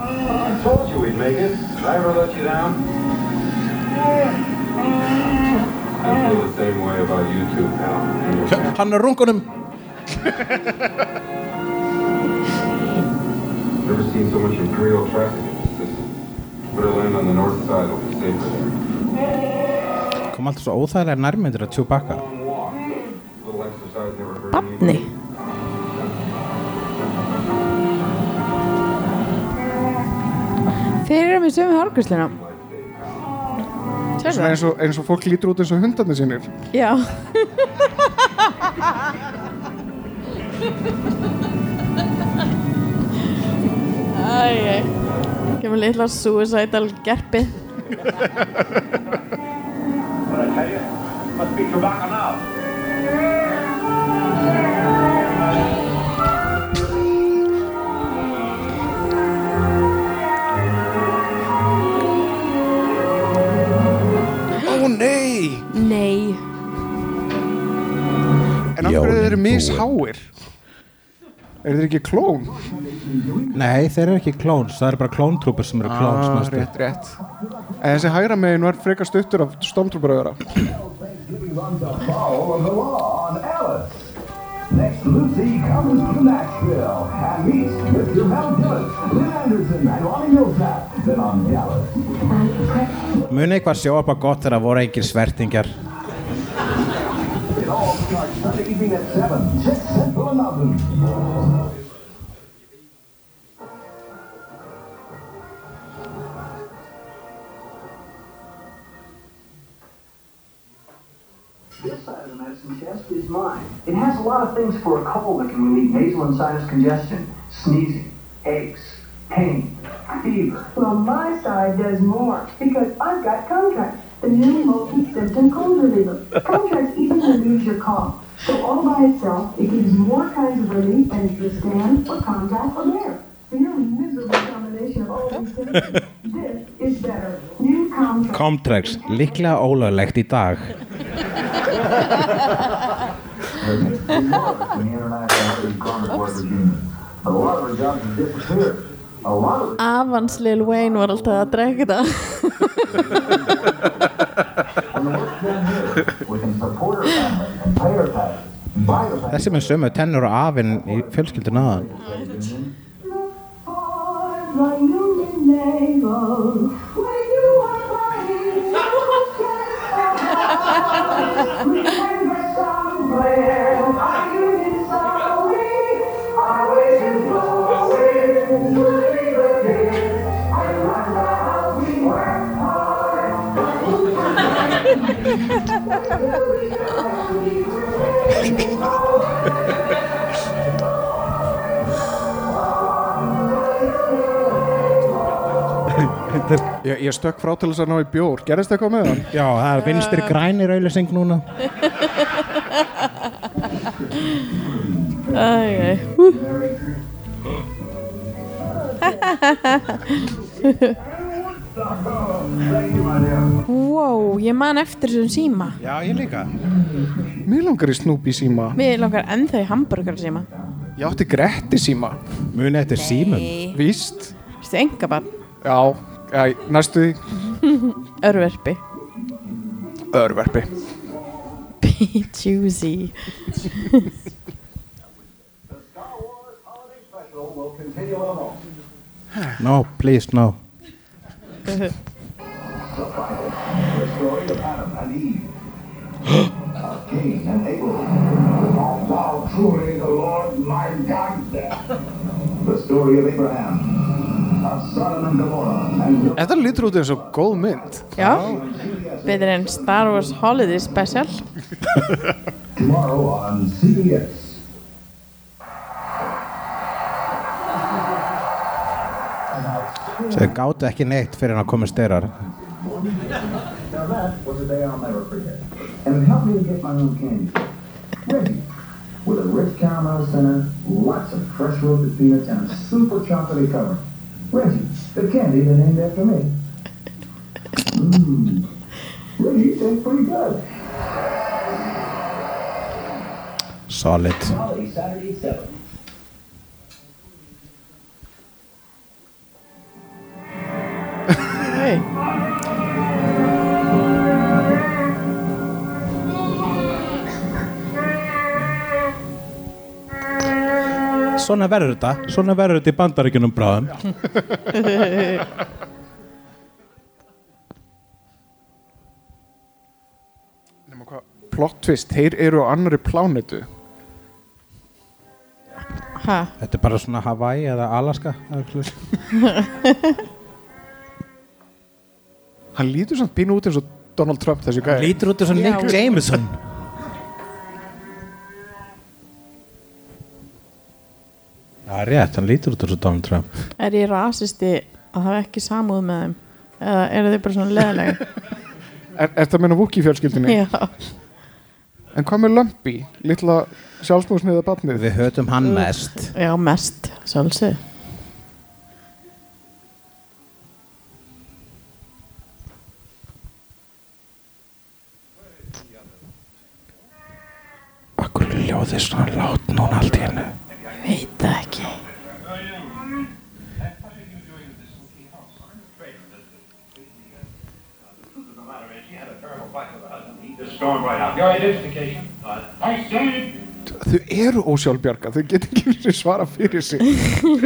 I told you we'd make it. Did I ever let you down? I feel the same way about you two, pal. Hann er rungunum *laughs* Never seen so much imperial traffic in this system. Better land on the north side, it'll be safer there. Kom alltaf svo óþægilega nærmyndir að Chewbacca anybody. Þeir eru með sömu hárgrusluna Svona eins og, eins og fólk lítur út eins og hundarnir sínir Já *laughs* *laughs* Æj, kemur litla suicidal gerpið What I tell you? Must be Chewbacca now. Ó nei Nei En af Já, hverju þeir eru búið. misháir? Er þeir ekki klón? Nei, þeir eru ekki klóns, það eru bara klóntrúpur sem eru klóns Ah, næstu. rétt, rétt En þessi hægra megin var frekar stuttur af Alice. Next, Lucy comes to Nashville and meets Mr. Mel Gillis, Lynn Anderson, and Ronnie Millsap. Then on Dallas. Muni eitthvað sjá upp á gott þegar það voru engir svertingjar It all starts Sunday evening at 7, 6 Central and Mountain. This side of the medicine chest is mine. It has a lot of things for a cold that can relieve nasal and sinus congestion, sneezing, aches, pain, fever. Well, my side does more because I've got Contract, the new multi-symptom cold reliever. Contract even relieves your cough. So all by itself, it gives more kinds of relief than if you stand or contact or wear. The nearly miserable combination of all these symptoms. This is better. New Contract. Comtrex, líklega ólöglegt í dag Avans Lil Wayne var alltaf að the taxes. Þessi með sömu tennur og afinn í fjölskyldun aðan Ég, ég stökk frá til þess að ná í bjór Gerðist eitthvað með hann? Já, það er vinstri grænir auðlýsing núna my dear. *laughs* Wow, ég man eftir þessum síma. Já, ég líka. Mér langar í Snoopy síma. Mér langar ennþá í hambúrgar síma. Ég átti Gretti síma. Muni eftir símum. Víst. Vistu engabann, Já, já næstu því. *laughs* Örverpi. Örverpi. Juicy. *laughs* No, please, no Þetta lítur út eins og góð mynd Já, betur en Star Wars Holiday Special *laughs* tomorrow on CBS. Þau gátu ekki neitt fyrir hann að koma styrar Now that was a day I'll never forget. And it helped me to get my own candy. Reggie, with a rich caramel center, lots of fresh roasted peanuts, and a super chocolatey cover. Reggie, the candy they named after me. Mmm. Reggie tastes pretty good. Solid Holiday Saturday at 7. Okay. Svona verður þetta Svona verður þetta í bandaríkunum bráðum *laughs* Nefnum hvað Plot twist, þeir eru á annari plánitu Ha? Þetta er bara svona Hawaii eða Alaska eða *laughs* Hann lítur samt pínu út eins og Donald Trump þessi gæði lítur út eins og. Nick Jameson. Það er rétt, hann lítur út eins og Donald Trump. Er ég rasisti að hafa ekki samúð með þeim? Eða eru þið bara svona leðilega Er, er það meina Wookie fjölskyldinni? já, En hvað með Lumpy, litla sjálfsmúsniða batnið? við höfum hann mest. Já mest sjálfsög Akkur ljóði svona lát núna allt í hennu veit það ekki. Þau eru ósjálfbjarga, þau get ekki verið svara fyrir sig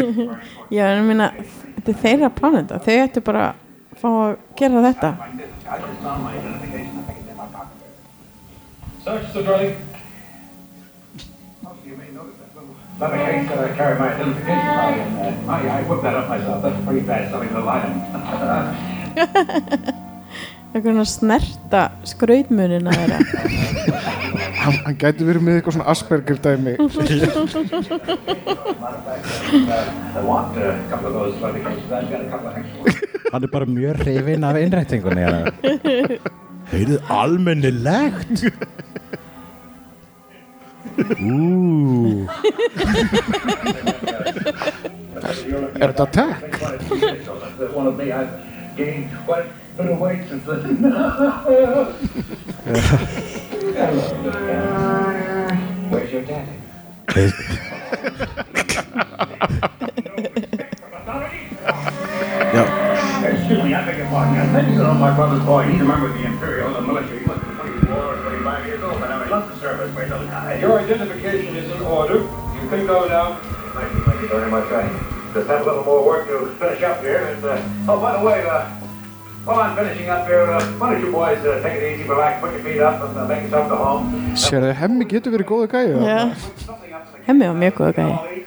*laughs* já en ég minna þetta er þeirra plánenda þau ættu bara að fá að gera þetta. Search the dwelling. That little leather case that I carry my identification card in. Uh, I, I whipped that up myself. That's a pretty fast selling little item. það er hvernig að snerta skrautmunina þeirra. Hann, hann gæti verið með eitthvað svona Asperger dæmi. *laughs* Uh, uh, a a hann er bara mjög hrifin af innrættingunni *laughs* heyrðu almennilegt Ú, Er þetta tech? That's one of me. I've gained quite a bit of weight since then. Where's your daddy? Excuse me, I beg your pardon. I think so. My brother's boy, he's a member of the Imperial the military. Your identification is in order. You can go now. Thank you, thank you very much. I just have a little more work to finish up here. And, uh, oh, by the way, uh, while I'm finishing up here, uh, why don't you boys uh, take it easy, relax, put your feet up, and uh, make yourself to home. Sérðu, hemmi getur verið góða gæði já. hemmi var mjög góð gæði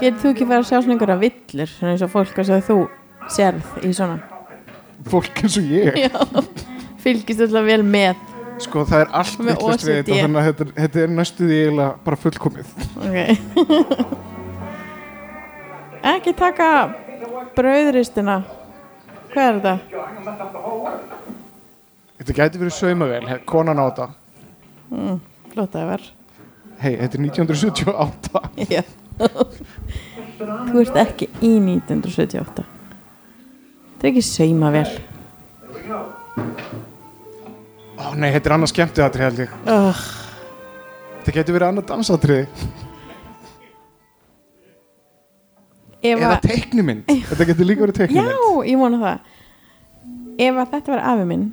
getur þú ekki verið að sjá svona einhverja villur svona eins og fólk að þú sérð í svona Fólk eins og ég já, fylgist alltaf vel með Sko það er allt vittlust við þetta þannig að þetta, er- þetta er næstuði eiginlega bara fullkomið. Ok. Ekki taka brauðristina. Hvað er þetta? Þetta gæti verið saumavél, he- konan á þetta. Mm, flott að ver Hei, þetta er 1978 já. Þú ert ekki í 1978 þetta er ekki sauma vel Ó nei, þetta er annað skemmtiðatri held ég. Uh, Þetta gæti verið annað dansatriði. Ef Eða að teiknimynd Þetta gæti líka verið já, teiknimynd ég vona það. Ef að þetta var afi minn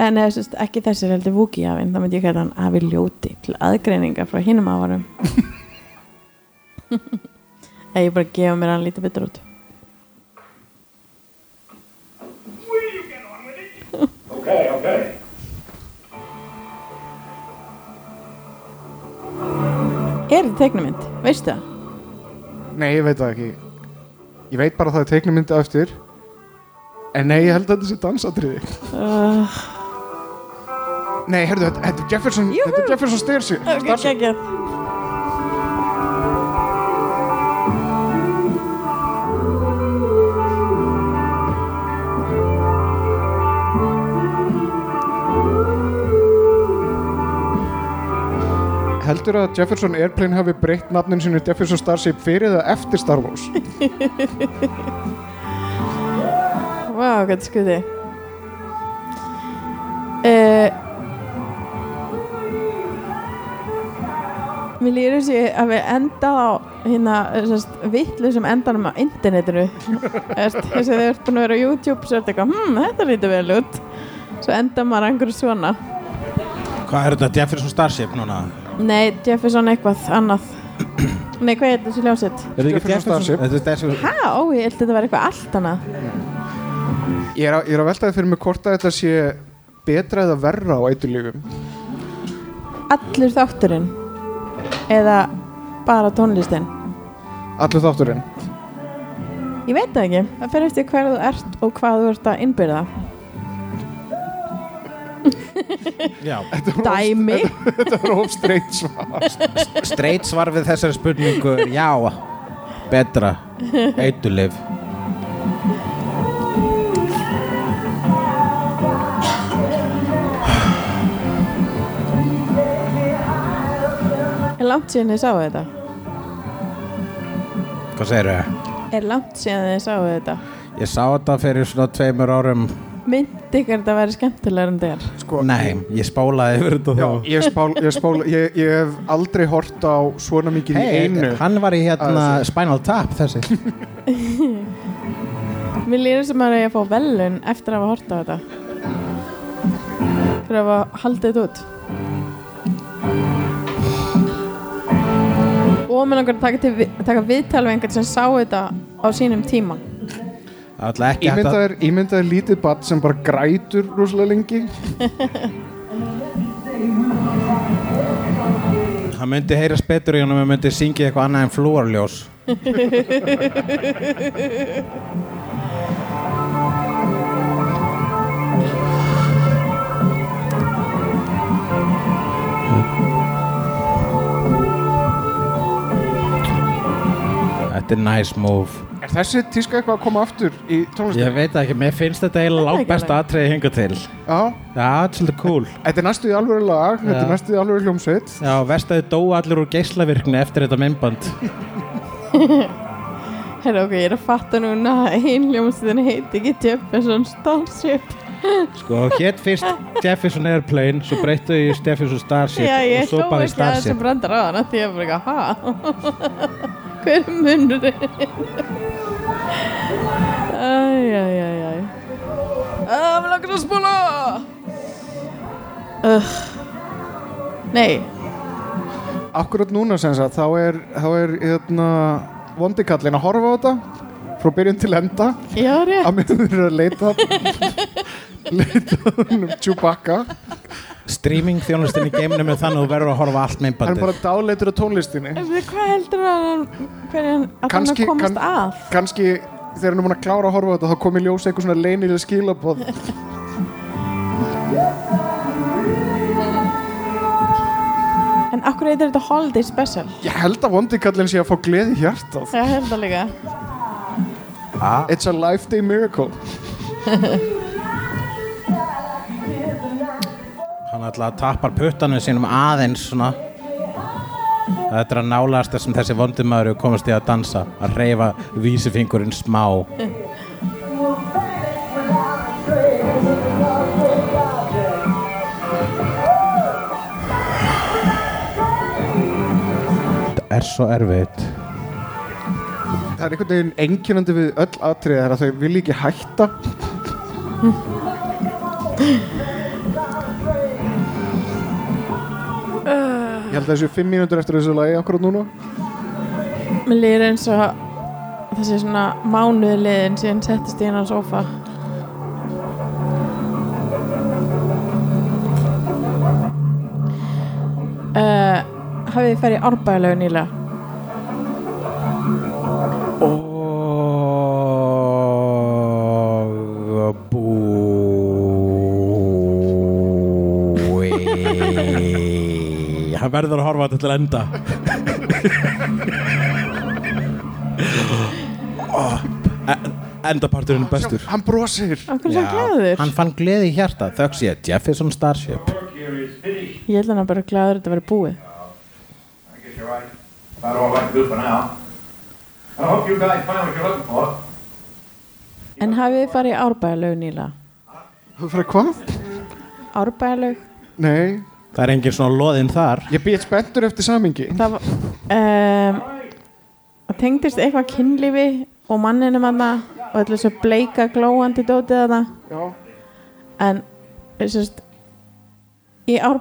en eða sérst ekki þessi heldur Vúki afinn þá myndi ég kalla hann afi ljóti til aðgreininga frá hinum afarum *laughs* eða ég bara gefa mér hann lítið betur út. *laughs* Okay, okay. Er þetta teiknumynd, veistu það? Nei, ég veit það ekki. Ég veit bara að það er teiknimyndi á eftir. En nei, ég held að þetta sé dansatriði. Uh, Nei, herðu, þetta, er Jefferson Þetta er Jefferson Stairs ok, geggjað Heldur að Jefferson Airplane hafi breytt nafnin sinu Jefferson Starship fyrir eða eftir Star Wars? *laughs* Vá, hvað skuði uh, Mér líður þessi að við enda á hérna vittlu sem endanum á internetinu Þess að þau ert búin að vera á YouTube svo er þetta eitthvað, hm, þetta lítur vel út Svo enda maður einhverju svona Hvað er þetta Jefferson Starship núna? Nei, Jefferson eitthvað annað. Nei, hvað er þessi ljósitt? Er þetta ekki Jefferson er þessi Hæ, ó, ég held að þetta var eitthvað allt annað. Ég er, að, ég er að veltaði fyrir mig hvort að þetta sé betra eða verra á eiturlífum Allur þátturinn Eða bara tónlistin? Allur þátturinn. Ég veit það ekki, það fyrir eftir hver þú ert og hvað þú ert að innbyrða *laughs* Dæmi. Þetta var of straight svar. Straight svar við þessari spurningu Já, betra. Eitulif Er langt síðan þið sáu þetta? Hvað segir þau? Er langt síðan þið sáu þetta? Ég sá þetta fyrir svona tveimur árum Myndi ykkur þetta að vera skemmtilegur en þér? sko, Nei, ég spálaði yfir þetta Já, þá ég, spál, ég, spál, ég, ég hef aldrei hort á svona mikið í Hey, einu. hann var í hérna Að Spinal Tap þessi. *laughs* Mér líður sem að ég að fá velun eftir að hafa hort á þetta. Fyrir að hafa haldið þetta út. Og mér langar að taka, til, vi- taka viðtal við einhvern sem sá þetta á sínum tíma Það er lítið badd sem bara grætur rosalega lengi. *laughs* Það myndi heyrast betur í honum að myndi syngja eitthvað annað en flúarljós *laughs* Þetta er nice move Er þessi tíska eitthvað að koma aftur í tónlistin? Ég veit það ekki, mér finnst þetta eiginlega Það langt ekki besta atriði hinga til. Já, Já, þetta er svolítið cool. *laughs* Þetta er næstu í alvöru lag Þetta er Já. næstu í alvöru hljómsveit. Já, vestaði dói allir úr geislavirkni eftir þetta myndband. *laughs* Herra ok, ég er að fatta núna að ein hljómsveitin heiti ekki Jefferson Starship. Sko, hétt fyrst Jefferson Airplane, svo breyttu í Jefferson Starship Já, ég og svo bara ekki að Starship. brandar á hana því ég bara eitthvað, ha? Hver er munurinn? Æj, æj, æj, æj Æ, mér langar að spóla uh. Nei, Akkurat núna sem sagt, þá er, þá er hérna, vondikallin að horfa á þetta frá byrjun til enda. Já, rétt. Að mér er að leita *laughs* leita um Chewbacca Streaming þjónustin í geiminum er þannig að þú verður að horfa allt hann er myndbandið bara dáleitur á tónlistinni. Hvað heldur hann hvernig hann að hann Kannski- að komast kann- að? kannski þegar hann er búin að klára að horfa á þetta þá kom í ljós eitthvað svona leynilega skilabóð *laughs* En akkur heitir þetta Holiday Special? ég held að vondikallin sé að fá gleði í hjartað. Ég held það líka. It's a life day miracle *laughs* Hann alltaf tappar puttanum sínum aðeins svona. Þetta er að nálast þessum þessi vondumæður komast í að dansa að reyfa vísifingurinn smá. Þetta er svo erfitt. Það er einhvern veginn einkennandi við öll atrið er að þau vilja ekki hætta ég held að þessu fimm mínútur eftir þessu lagi akkurat núna Mér líður eins og þessi svona mánuði liðin síðan settist ég inn á sofa uh, Hafið þið farið í árbæðilegu nýlega? Verður að til enda oh, endaparturinn er bestur hann brosir glæður? hann fann gleði í hjarta þöggs ég Jefferson Starship Ég held hann að bara glæður þetta búið you're looking for. En hafið þið farið í árbæðilegu nýlega? þú fyrir hvað? Árbæðileg? nei, það er engin svona loðinn þar. Ég býð spenntur eftir samingi Það var um, Það tengdist eitthvað kynlífi og manninum aðna og allir svo bleika glóandi dótið aðna já, en sérst, í það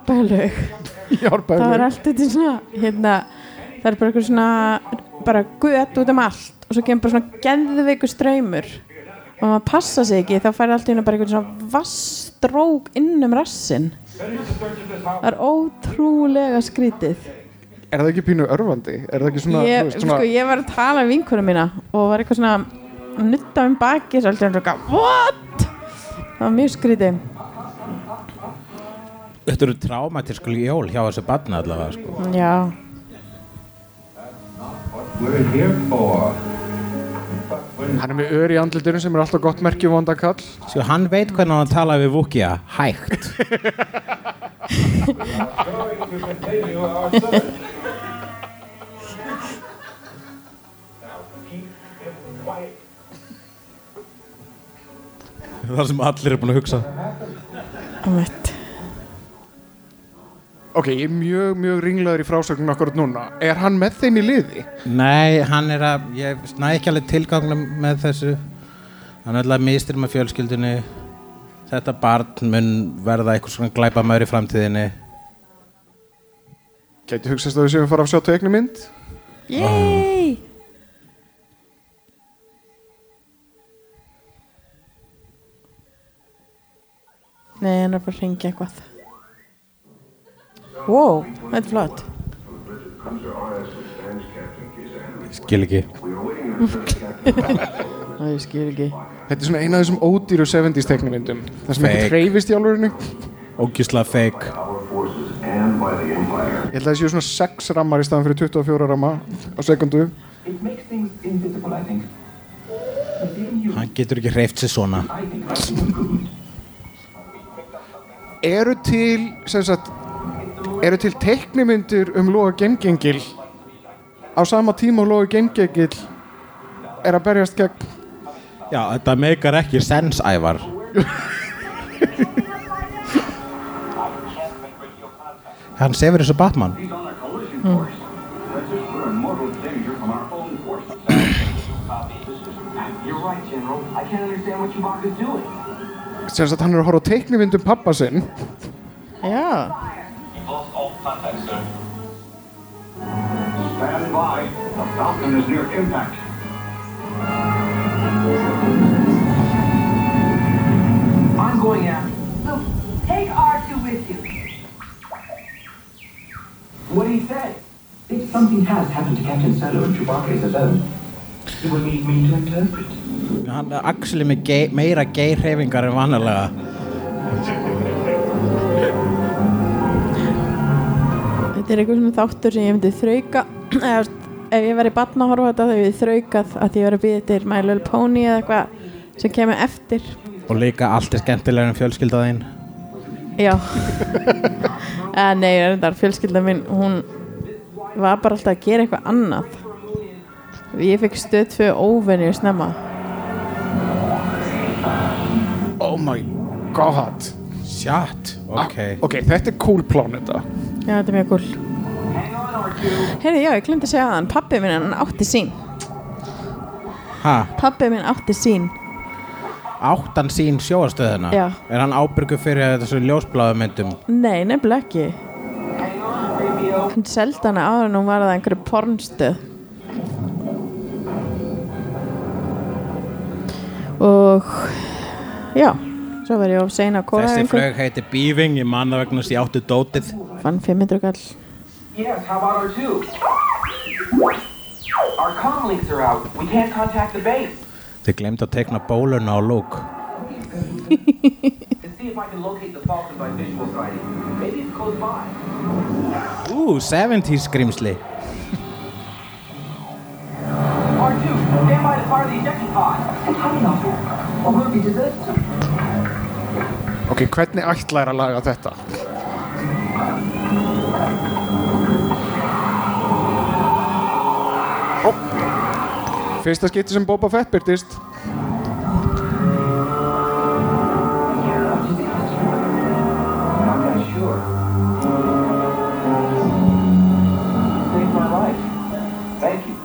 var árbæðinu allt þetta svona hérna, það er bara eitthvað svona bara gött út um allt og svo kemur bara svona geðveiku ströymur og maður passa sig ekki þá fær allt í hennu bara eitthvað svona vastrók inn um rassin það er ótrúlega skrítið Er það ekki pínu örfandi? Er það ekki svona, ég, þú veist, svona sko, ég var að tala um vinkunum mína og var eitthvað svona að nutta um baki svo alltaf eitthvað, what? það var mjög skrítið Þetta eru traumatísku jól hjá þessu barna allavega sko. já, We're here for. Hann er með ör í andlutinu sem er alltaf gott merki vonda kall Sko, hann veit hvernig hann tala við Vukia hægt. Það sem allir er búin að hugsa. Um eitt Ok, ég er mjög, mjög ringlaður í frásögnum akkurat núna Er hann með þeim í liði? Nei, hann er að ég næ ekki alveg tilgangnum með þessu hann er alltaf mistir með fjölskyldunni þetta barn mun verða eitthvað svona glæpa maður í framtíðinni Gæti hugsaðist að við séum að fara að sjá teiknumynd? Yay! Nei, hann er bara að ringja eitthvað Wow, þetta er flott skil ekki *laughs* Það ég skil ekki Þetta er svona eina af þessum ódýru 70s teiknumyndum Það sem ekki Fake. treyfist í álurinu ógislega feik. Ég held að það séu svona 6 rammar í staðan fyrir 24 ramma á sekundu hann getur ekki hreift sér svona. Eru til, sem sagt Eru til teiknumyndir um Lóa Gengengil á sama tíma og Lóa Gengengil er að berjast gegn já, þetta meikar ekki sens ævar hann sefur og Batman He's on a collision course. That's just we're in mortal danger from our own forces. You're right, General. I can't understand what Chewbacca's doing. sem sagt hann er að horfa á teiknumyndum pappa sinn Já, contact, sir. Stand by. The Falcon is near impact. I'm going after. So take R2 with you. What did he say? If something has happened to Captain Solo and Chewbacca is alone, he will need me to interpret. hann er axli með gei, meira geirhefingar en vanalega þetta er eitthvað svona þáttur sem ég myndi þrauka *clears throat* veist, ef ég væri batna að horfa þetta þá hefði ég þraukað að því ég var að býða til My Little Pony eða eitthvað sem kemur eftir. Og líka allt er skemmtilega en fjölskyldaðinn Já. *laughs* Eða nei, reyndar, fjölskylda mín hún var bara alltaf að gera eitthvað annað. Ég fekk stöð tvö óvenju snemma. Oh my god. Shut, ok. Ok, þetta er cool pláneta Já, þetta er mjög cool. Heyrðu, já, ég glemdi að segja það Pappi minn, hann átti sín. Ha, Pappi minn átti sín. Áttan sín sjóastöðuna Já. er hann ábyrgur fyrir þessu ljósbláðu myndum? Nei, nefnilega ekki. Hann seldi hana áður en hún var að einhverju pornstöð. Og Já, svo var ég of sein að kóra þessi flög heiti Beaving ég manna vegna þess að ég átti dótið Fann 500 kall Yes, how about our two? Our comm links are out. We can't contact the base. þið glemt að tekna bóluna á lúk And see if I can locate the Falcon by visual sighting. Maybe it's close by. ú, 70s skrimsli R2, stand by to fire the ejection pod. Og hvað býtu þau? Ok, hvernig ætlar að laga þetta? Ó, Fyrsta skipti sem Boba Fett byrtist I'm not sure. Saved my life. Thank you.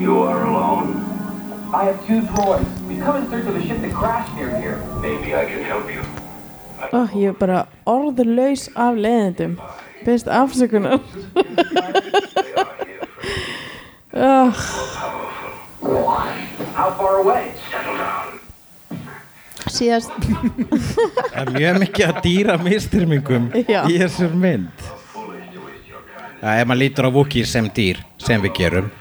You are alone. I have two droids. We've come in search of a ship that crashed near here. Maybe I can help you. Oh, Ég er bara orðurlaus af leiðendum Best afsökunar. *laughs* Down. Síðast. Það er mjög mikið að dýra mistyrmingum Já. í þessum mynd. Ef maður lítur á Wookiee sem dýr sem við gerum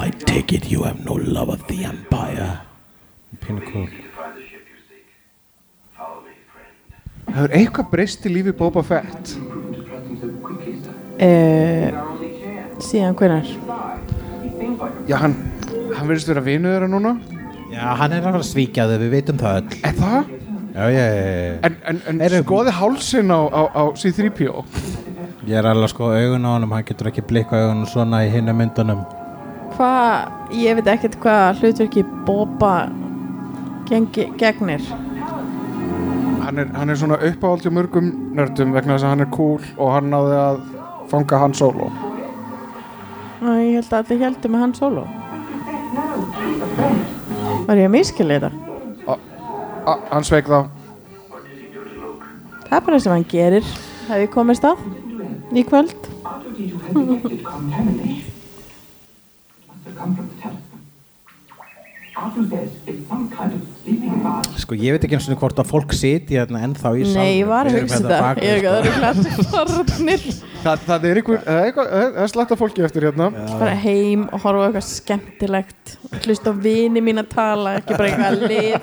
I take it you have no love of the Empire. Pínu cool Hefur eitthvað breyst í lífi Boba Fett? uh, Síðan hvenar Já, hann, hann verðist vera vinuð þeirra núna. Já, hann er að fara að svíkja þau, við veitum það öll. Er það? Já, já, já. En, en, en skoði hálsin á, á, á C-3PO? Ég er alveg að sko augun á honum, hann getur ekki blikka augunum svona í hinna myndunum Hvað, ég veit ekkert hvað hlutverki Boba gengi, gegnir. Hann er, hann er svona uppáhald hjá mörgum nördum vegna þess að hann er cool og hann náði að fanga hann solo. Æ, Ég held að allir heldur með hann solo. Var ég að miskilja þetta? Hann sveik þá. Það er bara sem hann gerir. Hef ég komist að í kvöld *laughs* Sko, ég veit ekki eins og hvort að fólk siti hérna ennþá í salnum Nei, ég var að hugsa við, Ég er sko. ekki að það. Það, það er einhver, það er eitthvað- það er slætt af fólki eftir hérna. Bara heim og horfa á eitthvað skemmtilegt. Hlusta á vini mín að tala Ekki bara eitthvað að lið.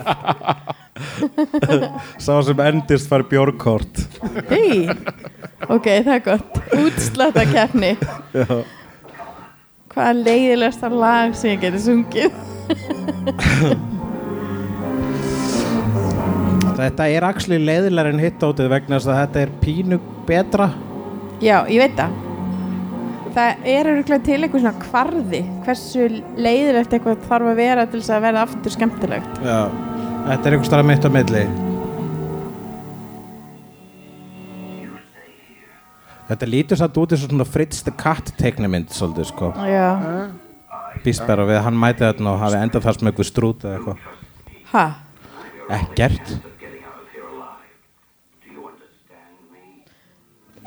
*laughs* Sá sem endist fær bjórkort. Hei, ok, það er gott. Útslætta keppni Já. Hvað er leiðilegasta lag sem ég geti sungið. Þetta er actually leiðilega en hittótið vegna þess að þetta er pínu betra. Já, ég veit það. Það er öruglega til eitthvað svona kvarði Hversu leiðilegt eitthvað þarf að vera til þess að verða aftur skemmtilegt. Já, þetta er einhver starf mitt á milli Þetta lítur satt út og svona Fritz the Cat teiknumynd svolítið sko. Já, Býst bara við að hann mæti þarna og hafi endað þar sem eitthvað strút eða eitthvað. Ha? Ekkert.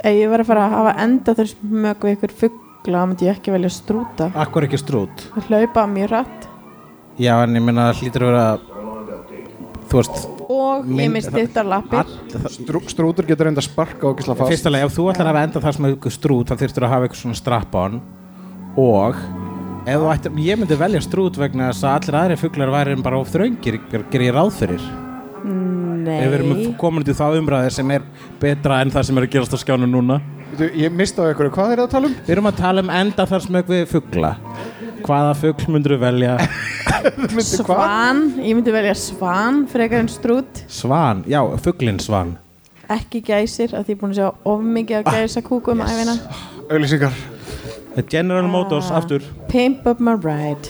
Ef ég var að fara að hafa enda þess mög við ykkur fuggla þá myndi ég ekki velja strúta. Akkur ekki strút? Hlaupa mjög rætt Já, en ég meina það hlýtur að vera Þú veist og ég misti þetta lappir Strú, strútur getur reynda að sparka og gísla fast. Fyrsta leið, ef þú ætlar að hafa endað þar sem eitthvað strút þá þurftur að hafa eitthvað svona strap-on. Og ef þú ættir, ég myndi velja strút vegna þess að allir aðri fuglar væri bara of þröngir. Ger ég ráð fyrir? Ef við erum Nei, komin til það umræði sem er betra en það sem er að gerast á skjánu núna. Ég mista á einhverju, hvað er það að tala um? Við erum að tala um enda þar sem við fugla Hvaða fugl myndur við velja? svan. Ég myndi velja svan frekar en strút. Svan, já, fuglinn svan. Ekki gæsir að því ég er búin að sjá of mikið að gæsa kúkum æfina Auðlýsingar General Motors, aftur. Pimp up my ride.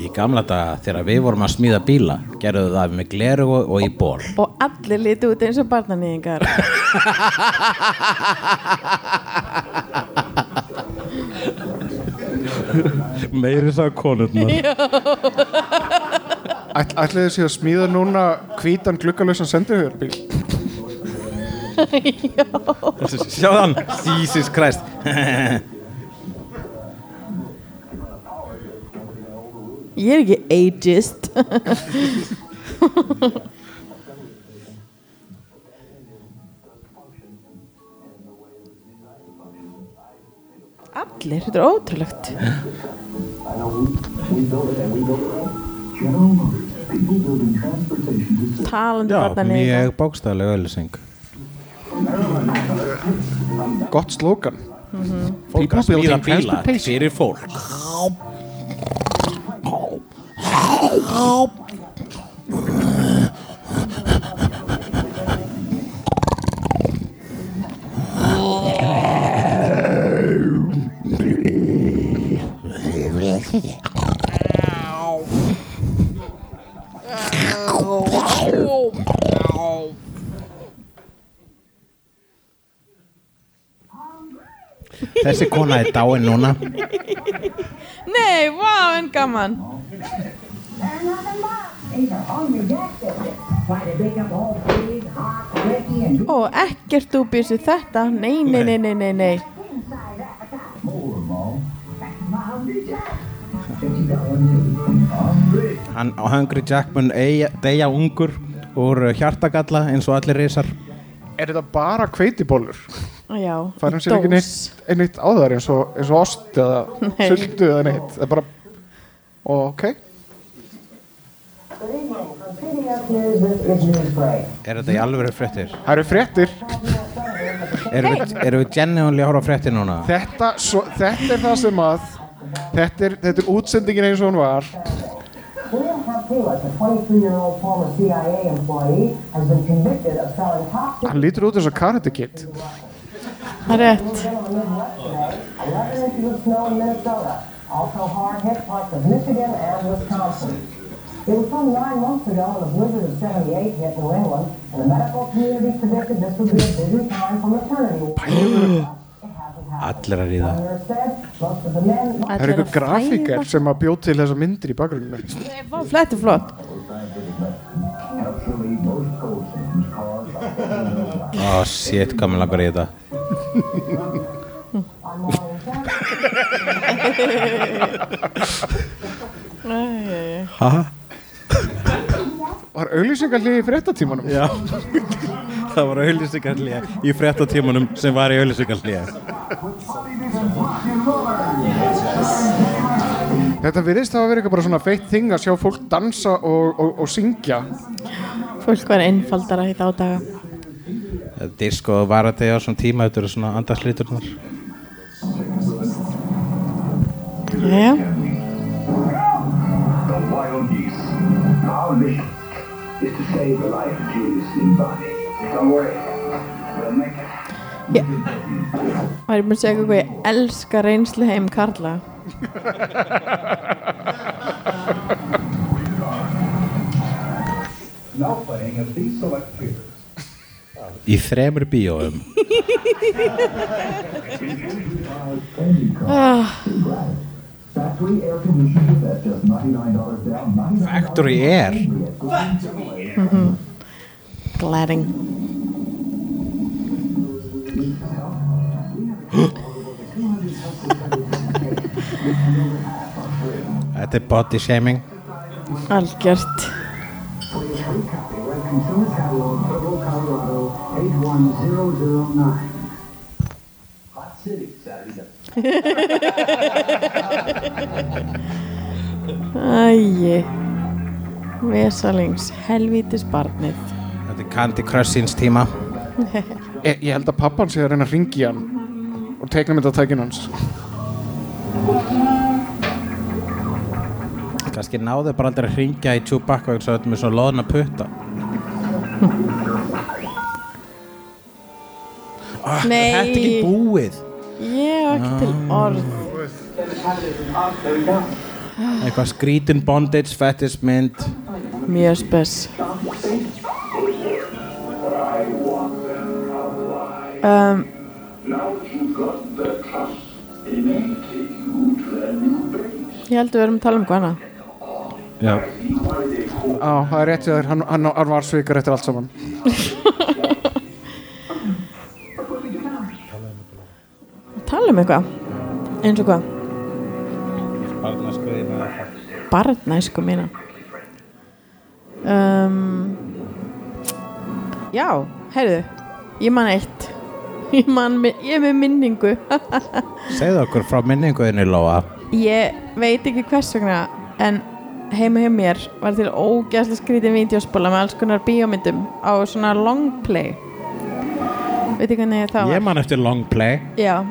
Í gamla daga þegar við vorum að smíða bíla gerðu það með gleru og, og í ból Og allir liti út eins og barnanýðingar *laughs* *laughs* Meiri sá konurnar. Ætl, Ætliði séu að smíða núna hvítan gluggalösan sendihugurbíl *laughs* Sjáðan, Jesus Christ. Ég er ekki ageist *laughs* Allir, þetta er ótrúlegt. Talandi Já, mjög bókstæðlega auðlýsing Gott slókan Fólk að smíða bíla fyrir fólk Þessi kona er dáin núna. Nei, vá, en gaman. Og ekkert við þetta. Nei, nei, nei, nei, nei, nei. Hann á Hungry Jack mun eia- deyja ungur úr hjartagalla eins og allir risar. Er þetta bara kveitibólur? já, Fær hann í sér ekki neitt, neitt á þar eins og, eins og ost eða Nei. sultu eða neitt Það er bara, ok Er þetta í alveg fréttir? Það eru fréttir Erum við, erum við genuinely að horfa á fréttir núna? þetta, svo, þetta er það sem að þetta er, þetta er útsendingin eins og hún var William Taylor, a 23-year-old former CIA employee, has been convicted of selling toxic Hann lítur út eins og Karate Kid Það er rétt. 11 inches of snow in Minnesota, also hard hit parts of Michigan and Wisconsin. It was some nine months ago when a blizzard of 78 hit New England, and the medical community predicted this would be a busy time for maternity ward. Allir að ríða. Það er einhver grafíker sem að bjóð til þessa myndir í bakgruninu Þetta er flott. Cold symptoms caused by Ó, shit, hvað mér langar í þetta. Hæ? Var auðlýsingarlið í fréttatímanum? Já. Það var auðlýsingarlíða í fréttatímanum sem var í auðlýsingarlíða. Þetta virðist hafa verið eitthvað bara svona feitt þing að sjá fólk dansa og, og, og syngja Fólk var einfaldara í þá daga. Disko var þetta á svona tíma, þetta eru svona andarslíturnar. Já, the wild geese. Our mission is to save the life of Julius Já. var ég búin að segja eitthvað ég elska reynslu heim Karla. Now playing at these select theaters. Í þremur bíóum. Ah, Factory air conditioners at just $99 down. 99 Factory Air. Gladding. Þetta er body shaming. Algjört. *laughs* Æji Vesalings. Helvítis barnið. Er Candy Crush síns tíma. *laughs* Ég, ég held að pappan sé að reyna að ringi hann og teikna mynda tækin hans Kannski náðu bara aldrei að hringja í Chewbacca og *laughs* þetta með svona loðna putta. Ah, Nei. Þetta er ekki búið. Ég hef ekki til orð. Eitthvað skrítin bondage, fetish mynd. Mjög spes. Um, ég held að við erum að tala um hvað annað. Já. Á, það er rétt í þér, hann, hann, hann var svikar eftir allt saman *laughs* Tala um eitthvað. Eins og hvað? Barnæsku mína. Um, já, heyrðu, ég man eitt. Ég, man, ég er með minningu. *laughs* Segðu okkur frá minninguðinni, Lóa. Ég veit ekki hvers vegna en heima hjá mér var til ógæslega skrítið vídeospóla með alls konar bíómyndum á svona long play veit ekki hvernig það var Ég man eftir long play. Já,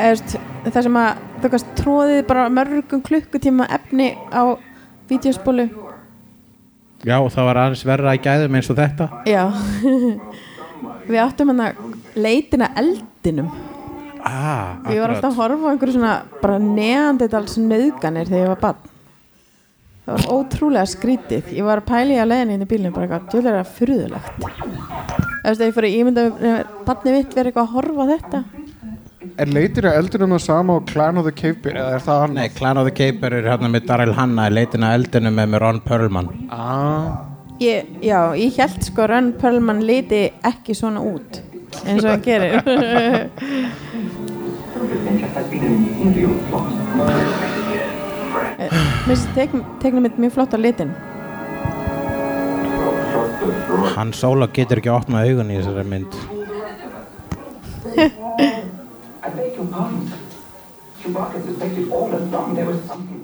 eðst, það sem að þú kannst tróðið bara mörgum klukkutíma efni á vídeospólu Já, og það var aðeins verra í gæðum eins og þetta. Já *laughs* Við áttum hann að leitina eldinum. Ah, Ég var alltaf að horfa á einhverju svona bara neandetals nöðganir þegar ég var barn. Það var ótrúlega skrítið. Ég var að pæla í að leiðin inn í bílnum bara eitthvað, djúlega er furðulegt. Þú veist, ég fór að ímynda barnið mitt verið eitthvað að horfa á þetta. Er leitir að eldunum það sama og Clan of the Cave Bear eða er það annað? Nei, Clan of the Caper er hérna með Daryl Hannah í leitina eldinu með með Ron Perlman. Ah, ég, já, ég held sko að Ron Perlman liti ekki svona út eins og hann gerir *laughs* Mér finnst teikna mitt mjög flott á litin. Hann Sóla getur ekki að opna augun í þessari mynd.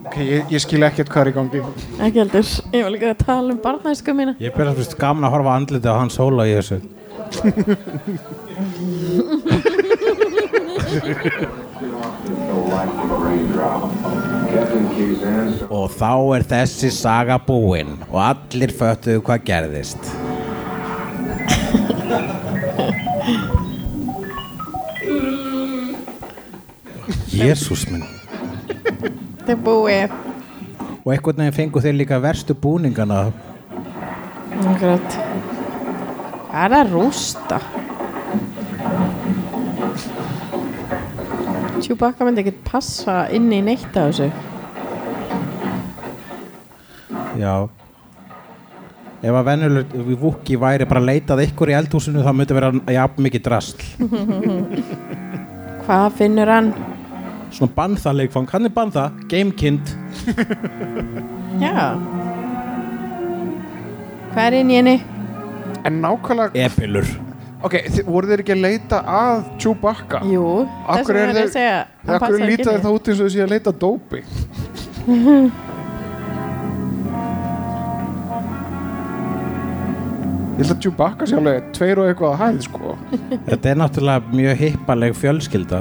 Ok, ég, ég skil ekkert hvað er í gangi. Ekki heldur, ég var líka að tala um barnæsku mína. Ég byrja að finnst gaman að horfa andliti á hann Sóla í þessu Og þá er þessi saga búinn og allir föttuðu hvað gerðist. Jésús minn. Þetta er búið. Og einhvern veginn fengu þeir líka verstu búningana. Akkurat Hvað er að rústa? Chewbacca myndi ekkert passa inn í neitt af þessu Já Ef að venjulegt við Vúki væri bara að leitað ykkur í eldhúsinu þá myndi vera jafn mikið drasl *laughs* Hvað finnur hann? Svona bannða leikfang, hann er bannða Gamekind Já Hvað er inn í henni? En nákvæmlega Epilur Ok, þi- voru þeir ekki að leita að Chewbacca? Jú, þess hverju vegna er er ég að þeir- segja hann Þegar passar ekki líta í. þeir það út eins og þessi að leita að dópi? Ég held að Chewbacca sé alveg tveir og eitthvað að hæð, sko. Þetta er náttúrulega mjög hippaleg fjölskylda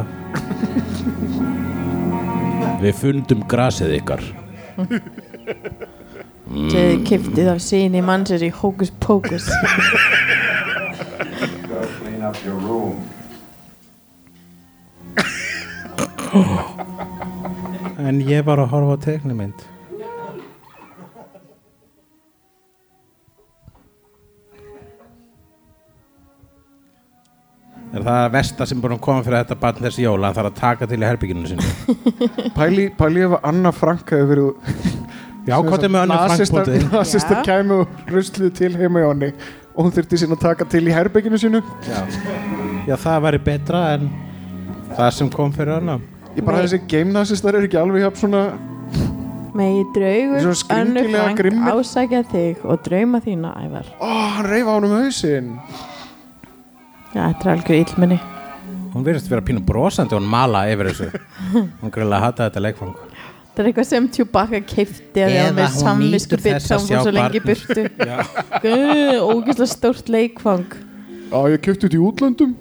Við fundum grasið ykkar Þegar kiftið af síni mannsir í your room. *laughs* En ég var að horfa á teiknumynd Er það að versta sem búin að koma fyrir þetta barn þessi jóla? Hann þarf að taka til í herbygginu sinni Pæli, pæli ef Anna Frank hefur verið Já, hvað er með Anna Frank Nasistar, bótið? *laughs* nasistar Já. kæmu rusluð til heima í honni og hún þurfti sín að taka til í herbygginu sínu. Já. Já, það væri betra en það sem kom fyrir hana. Ég bara þessi game nasistar er ekki alveg jafn svona Megi draugur Svo skringilega Önnu Frank grimmir. ásækja þig og drauma þína ævar. Ó, hann reyfa á hann um hausinn. Já, þetta er algjör illminni. Hún virðist vera pínu brosandi og hún mala yfir þessu. *laughs* Hún greiðlega hata þetta leikfang Það er eitthvað sem Chewbacca keifti að því að Eða með samvisku að sem fór svo lengi Já. Ógislega stórt leikfang. Já, ég kjöpti út í útlöndum.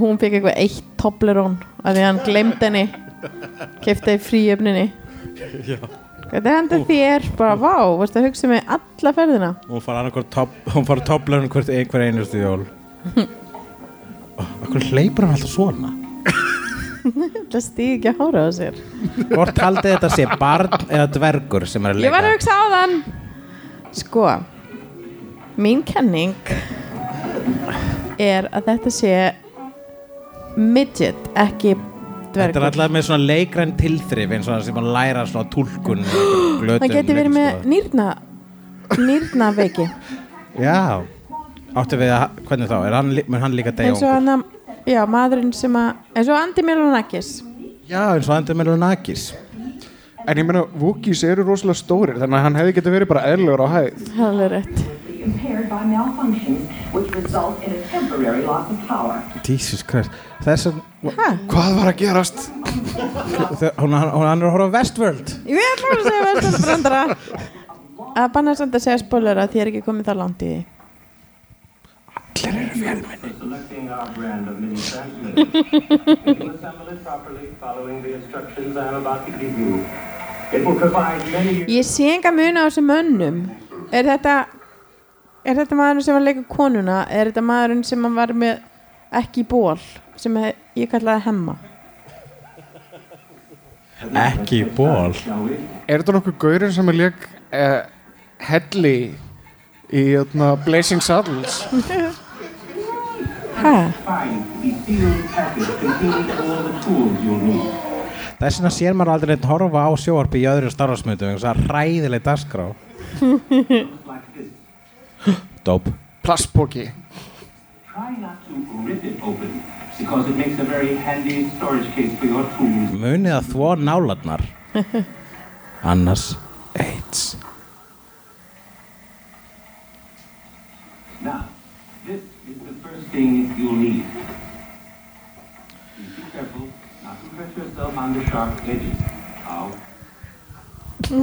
Hún fekk eitthvað eitt Toblerone að því hann glemd henni. Keifti í fríöfninni Þetta hendur þér bara vá, varstu að hugsa mig alla ferðina? Hún fara toplarinn hvert einhver einustu jól. *laughs* Akkur hleypur hann alltaf svona Það stíði ekki að hára á sér. Hvort haldið þetta sé barn eða dvergur sem er að Ég leika var að hugsa á þann. Sko Mín kenning er að þetta sé midget, ekki Þetta er dvergur alltaf með svona leikræn tilþrif eins og það sem að læra svona túlkun Það geti verið með nýrna nýrnaveiki. Já. Áttu við að, hvernig þá, er hann, lí- mun hann líka deyja eins og hann að, já, maðurinn sem að eins og Andi Milonakis Já, eins og Andy Melonakis En ég meina, Wookiees eru rosalega stórir Þannig að hann hefði getið verið bara eðlugur á hæð. Það er rétt. Jesus Christ. Þess að? Hvað var að gerast? Hún hann er að horfa á Westworld. Ég bara segja verðstönd brandara. Að banna samt að segja spoiler að þið er ekki komið það langt í því Selecting our brand of mini transmitter. *laughs* you will assemble it properly following the instructions I am about to give you. It will provide many Ég sé enga muna á þessum mönnum Er þetta Er þetta maðurinn sem var að leika konuna Er þetta maðurinn sem var með ekki ból sem ég kallaði hemma Ekki ból Er þetta nokkuð gaurinn sem er leik uh, Helli í jötna, Blazing Saddles? Þess vegna sér maður aldrei einn horfa á sjóarpi í öðru starfsmyndum Það er ræðileg for your tools. Munið að þvó nálarnar. *laughs* Annars AIDS Now, this is the first thing you'll need. Please be careful not to cut yourself on the sharp edges. Ow. *laughs*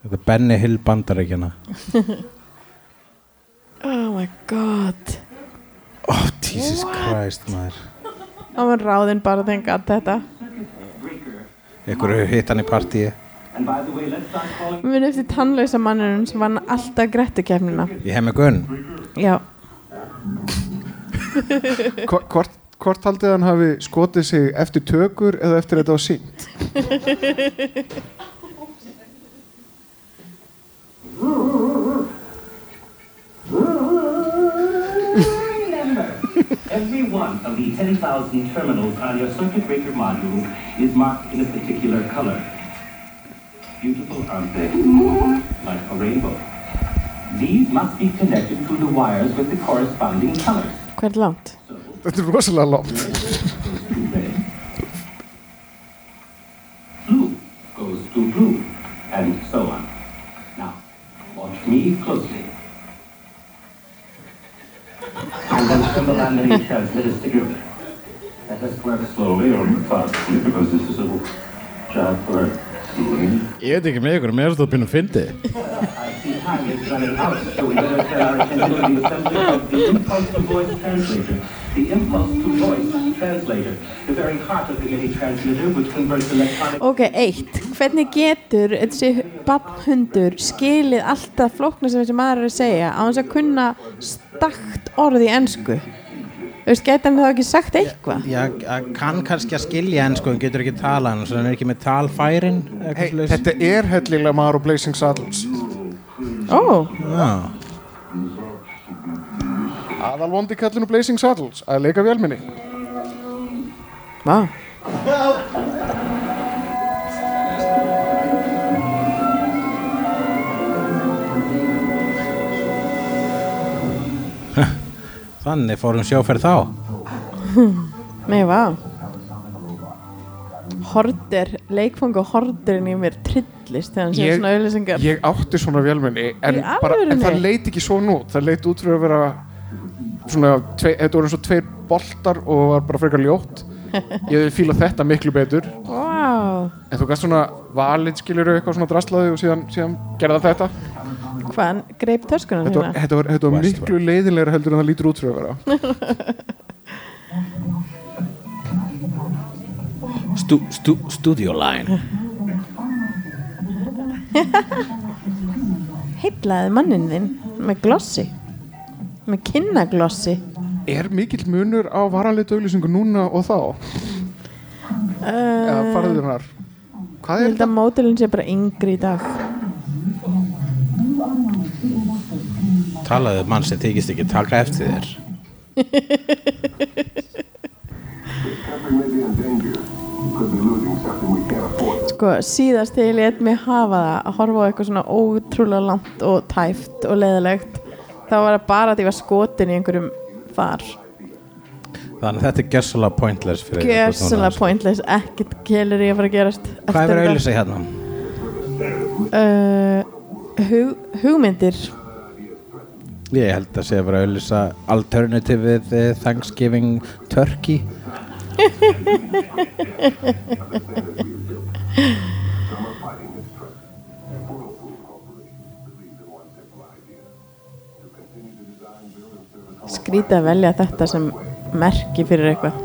Þetta er Benny Hill bandaríkjana *laughs* Oh my god. Oh, Jesus Christ, maður. Það var ráðinn bara þegar hann gat þetta. Ykkur hefur hitt hann í partíi And by the way, let's start calling Muni eftir tannlausa mannurinn sem vann alltaf grettukefnina Ég hef með gunn. Já. Hvo- hvort, hvort haldið hann hafi skotið sig eftir tökur eða eftir þetta á sínt every one of the 10,000 terminals on your circuit breaker module is marked in a particular color. Beautiful, aren't they? Like a rainbow. These must be connected through the wires with the corresponding colors. Hvað er langt? Þetta er rosalega langt Blue goes to blue, and so on. Now, watch me closely. And then string the laminated transmitters together. Let us work slowly or fastly because this is a job for doing. Ég veit ekki með ykkur, mér er þetta að byrja að fyndi Ok, eitt. Hvernig getur þessi barnhundur skilið alltaf flóknar sem þessi maður er að segja á þess að kunna stakt orð í ensku Þú veist, geta hann þá ekki sagt eitthvað? Já, kann kannski að skilja en sko, hann getur ekki tala hann, hann er ekki með talfærin hey, Þetta er hellilega og Blazing Saddles. Ó, Já, Aðalvondi kallinu Blazing Saddles að leika vélminni vá þannig fórum sjóferð þá. *laughs* Nei, vá. Horder, leikfang og horderinn í mér trillist þegar hann segir svona auðlýsingar ég átti svona vélminni en, bara, en það leit ekki svona út. Það leit út fyrir að vera svona, tvei, þetta voru eins og tveir boltar og var bara frekar ljótt. Ég fílað þetta miklu betur. Vá, en þú gæst svona valið skilur eitthvað svona drastlaði og síðan, síðan gerða þetta? Hvað hann greip töskunan þetta var, hérna þetta var, þetta var miklu leiðilegra heldur en það lítur út fyrir að vera. *laughs* Stu, stu, Studio Line. *laughs* Heitlaði mannin þinn með glossi með kynnaglossi er mikill munur á varanleitu auglýsingu núna og þá eða uh, farðunar hvað er að mótilinn sé bara yngri í dag. Talaðu mann sem þykist ekki taka eftir þér. Sko, síðast þegar ég let mig hafa það að horfa á eitthvað svona ótrúlega langt og tæft og leiðilegt þá var það bara að ég var skotin í einhverjum þar Þannig að þetta er gjössalega pointless fyrir núna, sko. pointless, ekkert kelur ég að fara að gerast Hvað er verið að auðlýsa hérna? uh, hug, Hugmyndir Ég held að sé að vera að auðlýsa Alternative eh, Thanksgiving Turkey Skrítið að velja þetta sem merki fyrir eitthvað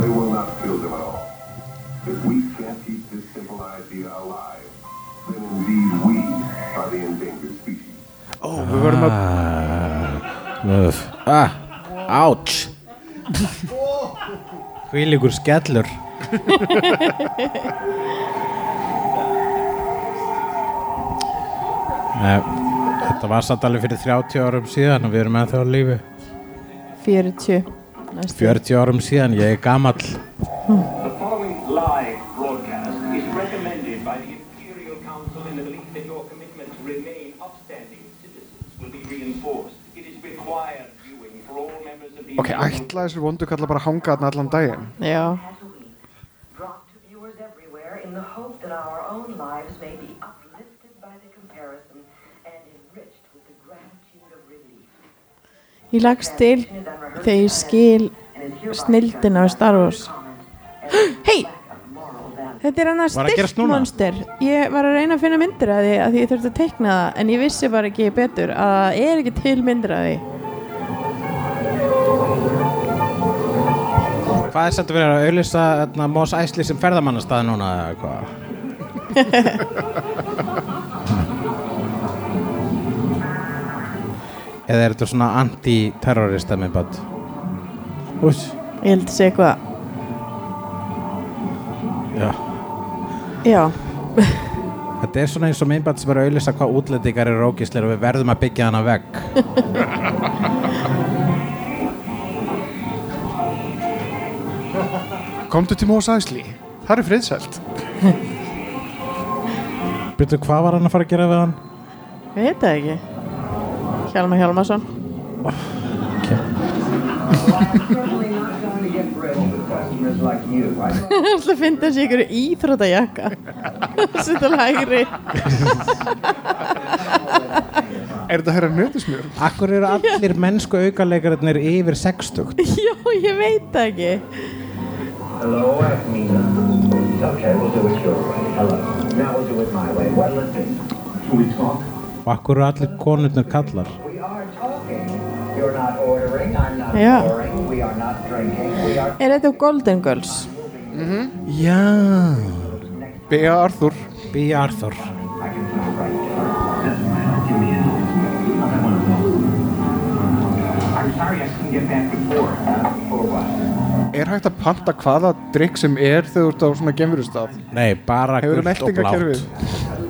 They will not fill them at all. If we can't keep this simple idea alive, then indeed we are the endangered species. Ó, við verðum að Ah, ah, Ouch Hvílíkur skellur Nei, Þetta var samt alveg fyrir 30 árum síðan og við erum ennþá á lífi. 40 næstu. 40 árum síðan, ég er of the Ok, ætla þessir vondu kalla bara hanga þarna allan daginn. Já, ég lagst til þegar ég skil snildina við Star Wars *gasps* Hei! Þetta er hann að Var að gerast núna? stikkmonster Ég var að reyna að finna myndir af því að ég þurfti að teikna það en ég vissi bara ekki betur að það er ekki til myndir af því Hvað er þetta verið að auðlýsa hérna, Mós Æsli sem ferðamannastað núna eða hvað? *laughs* Eða er þetta svona anti-terrorista minnband? Ús, Ég held að segja eitthvað já. Já, Þetta er svona eins og minnband sem er að auðlýsa hvað útlendingar eru ógíslir og við verðum að byggja hana vegg. Komdu til Mós Æsli, það er friðsælt Byrju, hvað var hann að fara að gera við hann? við veit það ekki Hjalmar Hjalmarsson Certainly not going to get thrilled with customers like you. I Það finnst þessi ykkur íþróttajakka Setta lægri Er þetta herra nöðusmjör? Akkur eru allir mennsku aukaleikarinnir yfir 60? Já, ég veit það ekki Hello, Mina. Okay, we'll do it your way. Hello. Now we'll do it my way. What'll it be? Should we talk? Og akkur eru allir konurnir kallar? Are. Er þetta Golden Girls? Já. B.A. Arthur B. Arthur. Er hægt að panta hvaða drikk sem er þegar þú ert á svona gemurustaf? Nei, bara Hefur gult og meldingakerfið?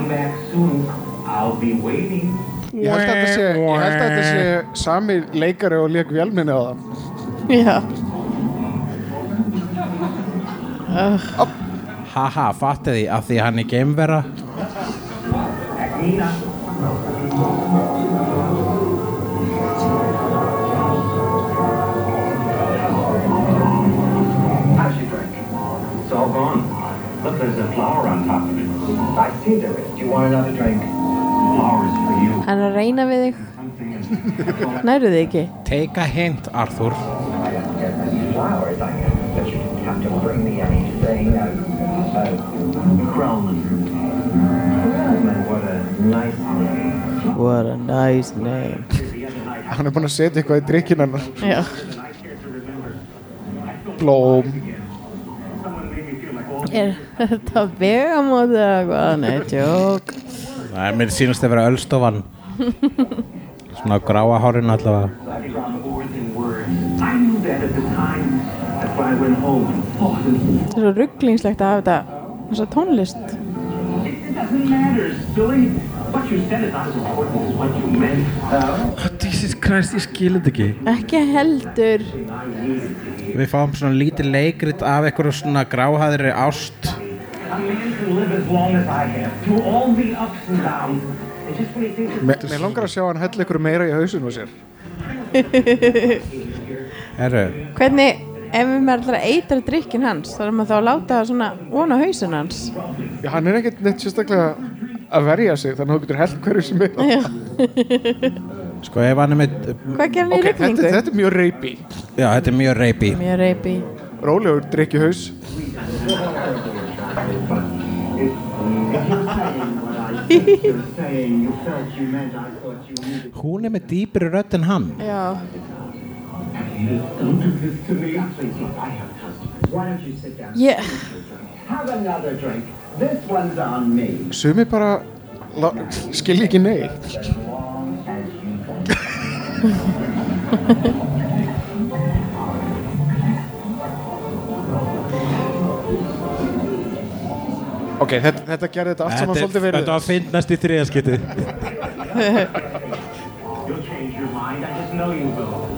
Come back soon. I'll be waiting. Ég held að þetta sé, ég held að þetta sé sami leikari og leik vélminni á það Já Haha, fattu því að því hann er geimvera gone. Look, there's a flower on top of it. I see there is. Do you want another drink? Flowers for you. Hann er að reyna við þig Nærðu þig ekki? Take a hint, Arthur what a nice name. What a nice name Hann er búinn að setja eitthvað í drikkin hennar Já Blóm Er þetta vegamóti eða hvað? Nei, tjók Það er mér sínast að vera ölstofan. Svona gráa hárinu allavega. Það er svo rugglingslegt að hafa þetta Þessa tónlist Jesus Christ, ég skil þetta ekki. Ekki heldur. Við fáum svona lítið leikrit af einhverju svona gráhæðri ást. It's Me- Mér langar að sjá hann hella ykkur meira í hausinu sér. *laughs* Herru, Hvernig, ef við ætlar að eitra drikkin hans þá er maður þá að láta það svona vona hausin hans? Já, hann er ekkert neitt sérstaklega að verja sig þannig að þú getur held hverju sem er. Já. *laughs* sko ef hann er með Hvað gerir hann í Ok, rigningu? þetta, þetta er mjög reypi Já, þetta er mjög reypi Mjög reypi Rólegur drikki haus. *laughs* Hún er með dýpri rödd en hann Já? Yeah. Sumi bara skilja ekki nei Ok, þetta, þetta gerði þetta allt saman svolítið verið Þetta var fyndnast í þriðaskipti You'll change your mind. I just know you will.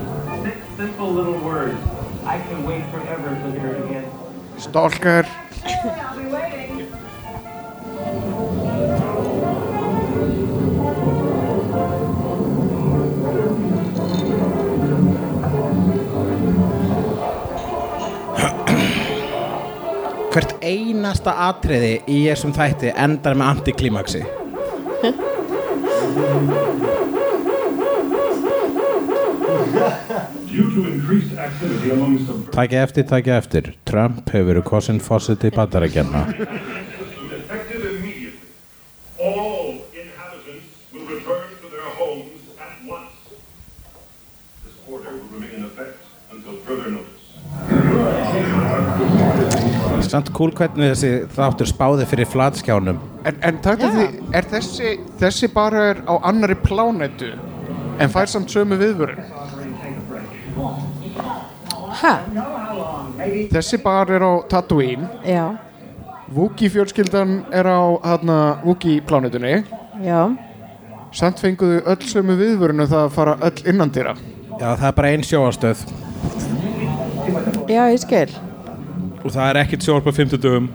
Six simple little words. I can wait forever to hear it again. Stalker einasta atriði í þessum þætti endar með antiklimaksi Due to increased activity among sub Takk eftir, takk eftir. Trump hefur verið kosin fórseti bandarækjana effective Samt kúl hvernig þessi þáttur spáði fyrir flatskjánum. En, en taktu því, er þessi, þessi bara er á annari plánetu en fær samt sömu viðvörun? Hæ? Þessi bar er á Tatooine, Já, Wookie fjölskyldan er á hana, Wookie plánetunni, já. Samt fenguðu öll sömu viðvörun það að fara öll innandýra. Já, það er bara ein sjóastöð Já, ég skil Og það er ekkert sjóar på 50 dögum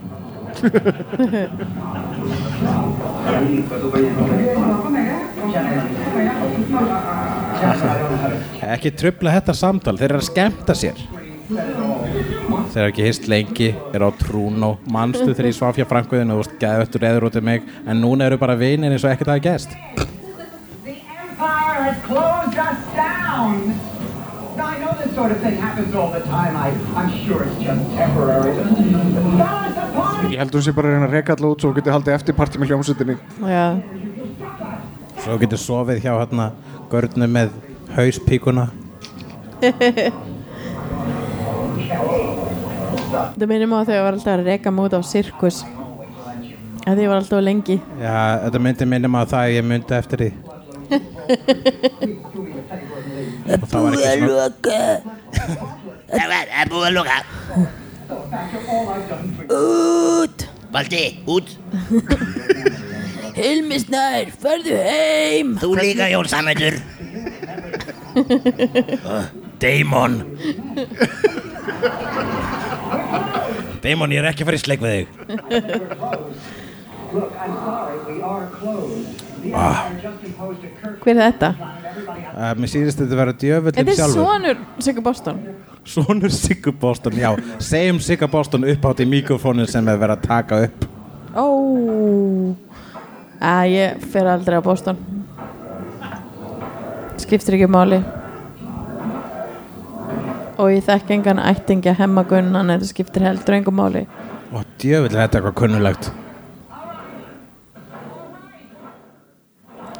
Ekki trubla þetta samtal, þeir eru að skemmta sér. Þeir eru ekki hist lengi, eru á trúnó. Manstu þegar ég svaf hjá Frankuðinu og gæðvöttur eður út um mig En núna eru bara vinir eins og ekkert að gæst Empire has closed us down. Now, I know this sort of thing happens all the time. I, I'm sure it's just temporary. Ég held hún sé bara að reyna að reka alltaf út svo hún geti haldið eftirparti með hljómsveitinni. Já, Svo getur sofið hjá hérna Görnu með hauspíkuna *laughs* það minnum á þegar ég var alltaf að reka múti á sirkus að því var alltaf lengi Já, þetta myndi minnum á það að ég myndi eftir því *laughs* Var ekki svona loka Það var að búið að loka Út. Valdi, út. Hilmi Snær, ferðu heim. Þú líka Jón Samhættur Damon. Damon, ég er ekki að fara í sleik við þig Ah. Hver er þetta? uh, Mér sýnist þetta vera djöfullin Þetta er sjálfur. sonur Sigur Boston. Sonur Sigga Boston, já. Segjum Sigga Boston uppátt í mikrofónin sem er verið að taka upp. Ó. Að ég fer aldrei á Boston. Skiptir ekki máli. Og ég þekki engan ættingja hemmagunnan þetta skiptir heldur engum máli. Og djöfull er þetta eitthvað kunnulegt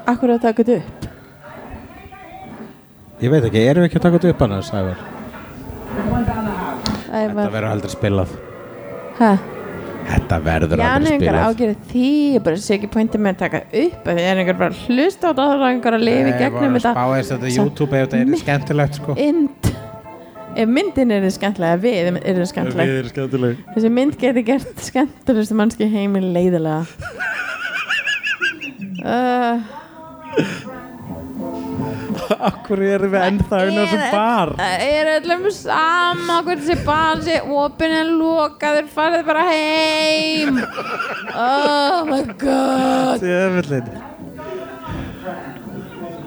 Akkur að taka þetta upp? Ég veit ekki, erum við ekki að taka þetta upp annars, Ævar? Ævar. Þetta verður aldrei spilað. Hæ? Þetta verður Já, aldrei er einhver spilað. ágjörð því ég bara sé ekki pointið með að taka upp. Því er einhver bara að hlusta á þetta og það er einhver að lifa í gegnum þetta. Spáðist þetta YouTube ef þetta er skemmtilegt sko. Ind Ef myndin er skemmtilega við erum skemmtileg. Við erum skemmtileg. Þessi mynd geti gert skemmtilegustu mannski heimi leiðilega *laughs* uh, Akkur erum við ennþá inn á þessum bar? Það er öllum sama hvort þessi bar sé opinn en lokaður farið bara heim. Oh my god. Djöfullin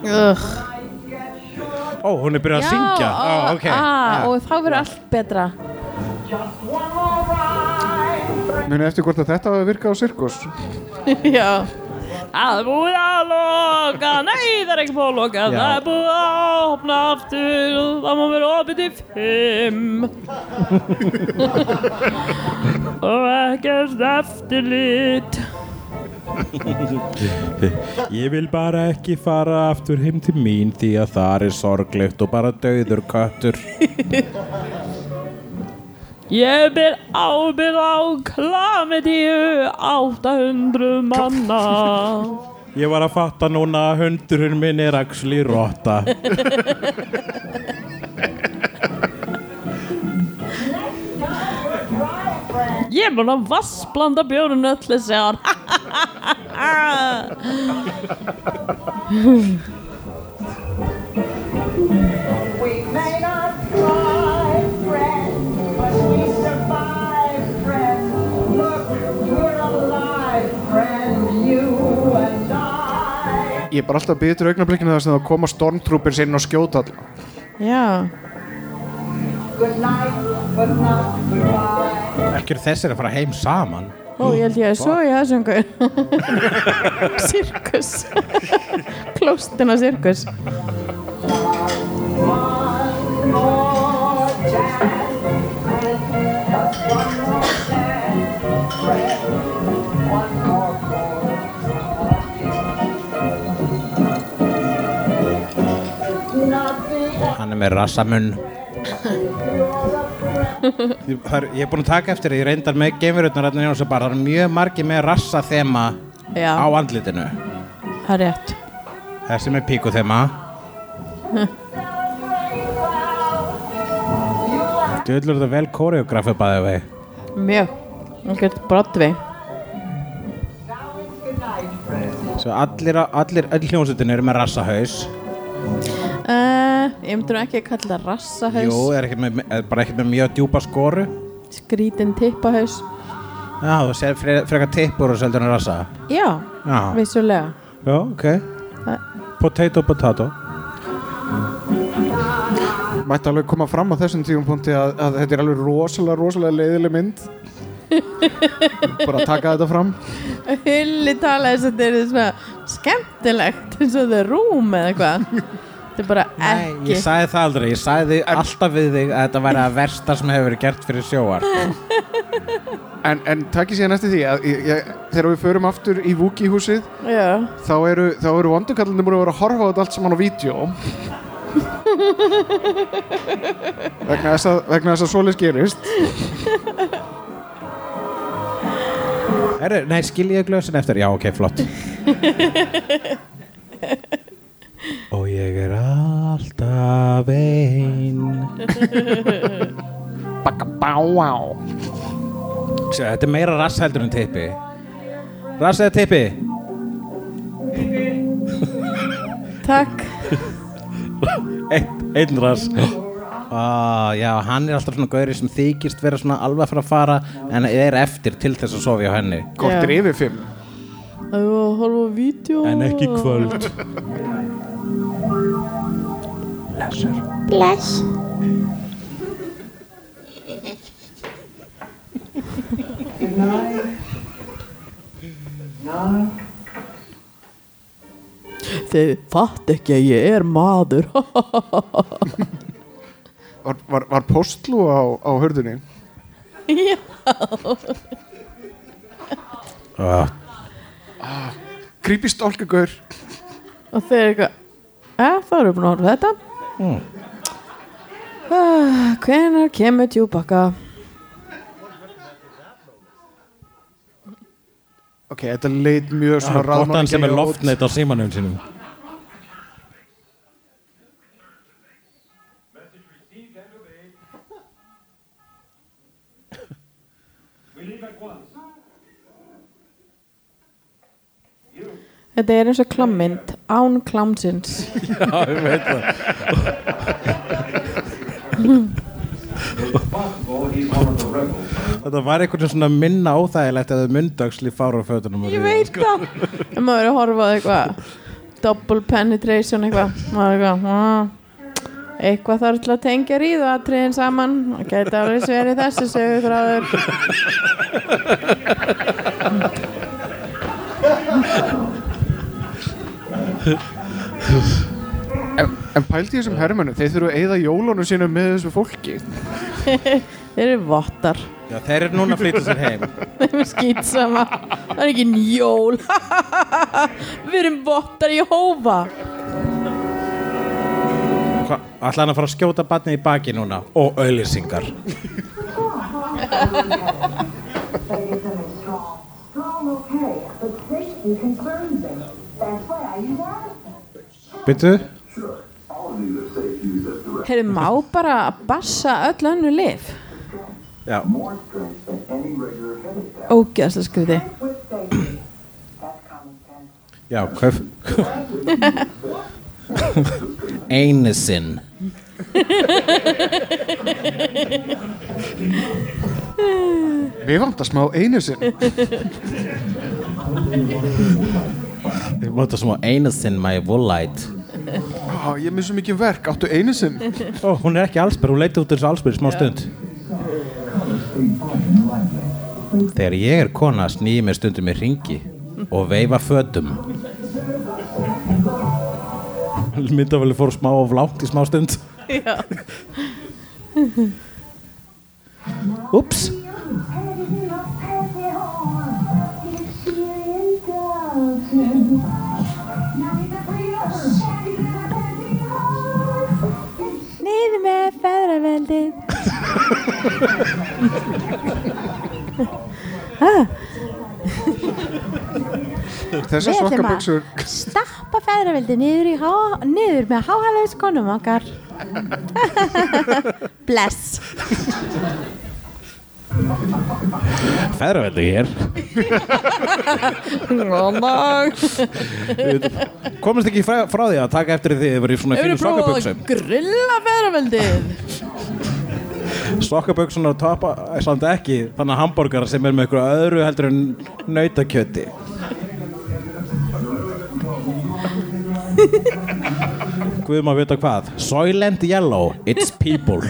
Ugh. Ó, hún er byrjað að syngja. Ó, ó, ok. ah, Og þá verður allt betra. Muni eftir hvort að þetta hafi virkað á sirkus. *laughs* Já Það er búið að loka Nei, það er ekki búið að loka Já. Það er búið að opna aftur og Það má vera opið til fimm. *laughs* Og ekkert eftirlit. Ég vil bara ekki fara aftur heim til mín því að það er sorglegt og bara dauður köttur *laughs* Ég ber ábyrð á klamidíu 800 manna. Ég var að fatta núna að hundurinn minn er actually rotta. Ég er búin að vassblanda bjórun öll þessi ár. We may not fly, Ég er bara alltaf að byggja til augnablikinu þess að það koma stormtroopers inn og skjóta alla Já, Good night, but not goodbye. Ekki eru þessir að fara heim saman? Ó ég held ég að svo ég þessum gaur Sirkus. Klóstina sirkus. One more friend, just one more chance, með rassamunn Það er- Ég er búin að taka eftir því, ég reyndar með geimverutnar hérna það er mjög margi með rassa þema Já. á andlitinu. Það er rétt. Þessi með píku þema Döðlur þetta vel koreografi bæði vei Mjög. Algjört Broadway. Svo allir, á- allir öll hljómsveitin eru með rassahaus uh, Ég myndi nú ekki að kalla það rassahaus. Jú, er, ekkert með, er bara ekkert með mjög djúpa skoru. Skrítin tippahaus. Já, þú sér fre- frekar tippur og seldur en rassa. Já, Já. vissulega. Já, ok. Potato, potato. Mætti alveg koma fram á þessum tíum punkti að, að þetta er alveg rosalega, rosalega leiðileg mynd Bara taka þetta fram. Hulli tala þess að þetta er svona skemmtilegt eins og það er rúm eða eitthvað. Þetta er bara ekki Ég sagði það aldrei, ég sagði alltaf við þig að þetta væri að versta sem hefur verið gert fyrir sjóar. En, en takk ég síðan eftir því að ég, ég, þegar við förum aftur í Wookie húsið Já. þá eru, þá eru vondukallinu búin að vera að horfa á þetta allt saman á vídeo. *laughs* Vegna þess að, vegna þess að svoleiðs gerist Heru, Nei, skil ég glösin eftir. Já, ok, flott. *laughs* Og ég er alltaf ein Bakka bá á Sjá, Þetta er meira rass heldur en tippi. Rass eða tippi? Takk. *laughs* Einn, einn rass *laughs* ah, Já, hann er alltaf svona gauri sem þykist vera svona alveg að fara að fara en er eftir til þess að sofa hjá henni Kortir yfir fimm Það var að horfa á vídeo En ekki kvöld Bless. Good night. Night. Þið fatt ekki að ég er maður *laughs* Var, var, var postlú á, á hörðunni? Já. Ah, Creepy stálkagaur Og þeir eru eitthvað Ja, það eru búin að horfa á þetta. Mm. ah, Hvenær kemur djúbakka Ok, þetta leit mjög svona að hann sem er loftneitt á símanum sínum Þetta er eins og klammynd án klámsins. Já, ég veit það Þetta var einhvern veginn svona minna óþægilegt eða mundagsli fára á fötunum Ég veit það. En maður er að horfa á eitthvað Double penetration eitthvað. Eitthvað Eitthvað þarf til að tengja ríðu atriðin saman. Það gæti alveg sverið þessi sögur þráður En, en pældi þessum hermönu, þeir þurfu að eyða jólunum sínum með þessu fólki. *laughs* Þeir eru vottar. Já, þeir eru núna að flytja sér heim. *laughs* Þeim er skýtsama Það er ekki njól *laughs* Við erum vottar í hófa Ætla hann að fara að skjóta batnið í baki núna? Og auðlýsingar Strong, okay, but safety concerns me. That's why I use Allison. Byttu? Heyrðu, má bara bassa öll önnu lif Já. Ógeðslega skriði Já, hvað einu sinn. Við vantar smá einu sinn Ég máta smá einu sinn my woolite. Ó, Ég er með svo mikið verk, áttu einu sinn Ó, hún er ekki allsbyr, hún leiti út þessu allsbyr smá stund. Þegar ég er kona snýði mér stundum í ringi og veifa fötum. Myndavali fór smá of langt í smá stund. Já. Úps Niður með feðraveldið. Ah, Þessar að stappa feðraveldið niður, há, niður með háhælaðis konum okkar. *laughs* Bless Feðraveldi hér. *laughs* Komist ekki frá, frá því að taka eftir því þið verið í svona fínu þú prófað sokkaböksum að grilla feðraveldið? *laughs* Sokkaböksunar topa er samt ekki þannig að hambúrgar sem er með eitthvað öðru heldur en nautakjöti. *laughs* Guð maður vita hvað. Soylent Yellow, it's people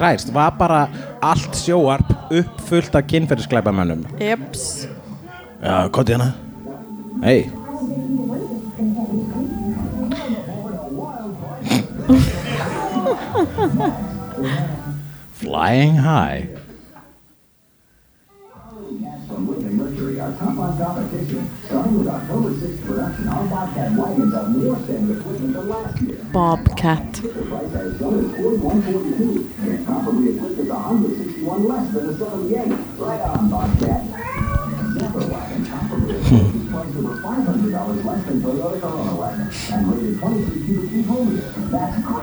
Christ, var bara allt sjóarp uppfullt af kynferðisklæpamönnum Jeps Já, kóti hérna Hei Flying high Mercury are top on competition. Starting with October 6th production, our Bobcat wagons have more standard equipment than last year. Bobcat.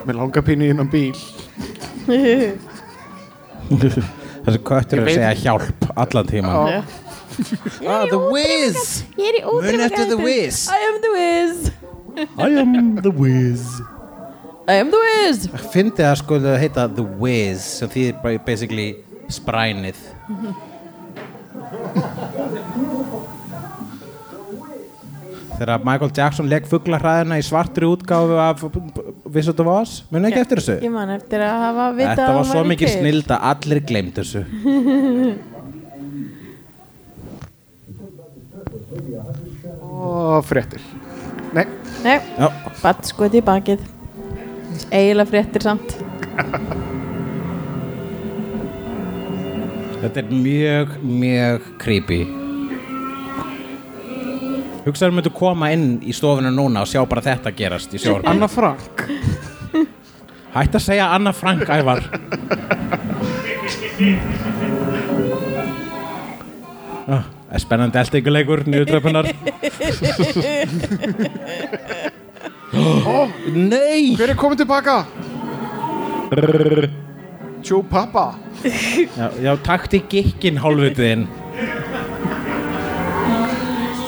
Mér langar pínu innan bíl *laughs* Þessi köttur er að segja hjálp allan tíman Ah, er The Whiz. Er Mun eftir The Whiz. I am The Whiz. I am The Whiz. I am the whiz Fyndi að sko það heita The Wiz sem þýðir bara basically sprænið. Þegar Michael Jackson legg fuglahræðina í svartri útgáfu af Wizard of Oz Muni ekki eftir þessu? Ég man eftir að hafa vitað Þetta að var svo mikið snild að allir gleymd þessu. Og fréttir. Nei, Nei, Já. batt skoði í bakið Eiginlega fréttir samt. Þetta er mjög, mjög creepy. Hugsaður myndu koma inn í stofuna núna og sjá bara þetta gerast í sjór Anna Frank. Hætt að segja Anna Frank, Ævar. Ah, er Spennandi eldinguleikur, nýjutröpunar *laughs* Nei! Hver er komið tilbaka? Tjú pappa. Já, já takti gikkin hálfvitiðin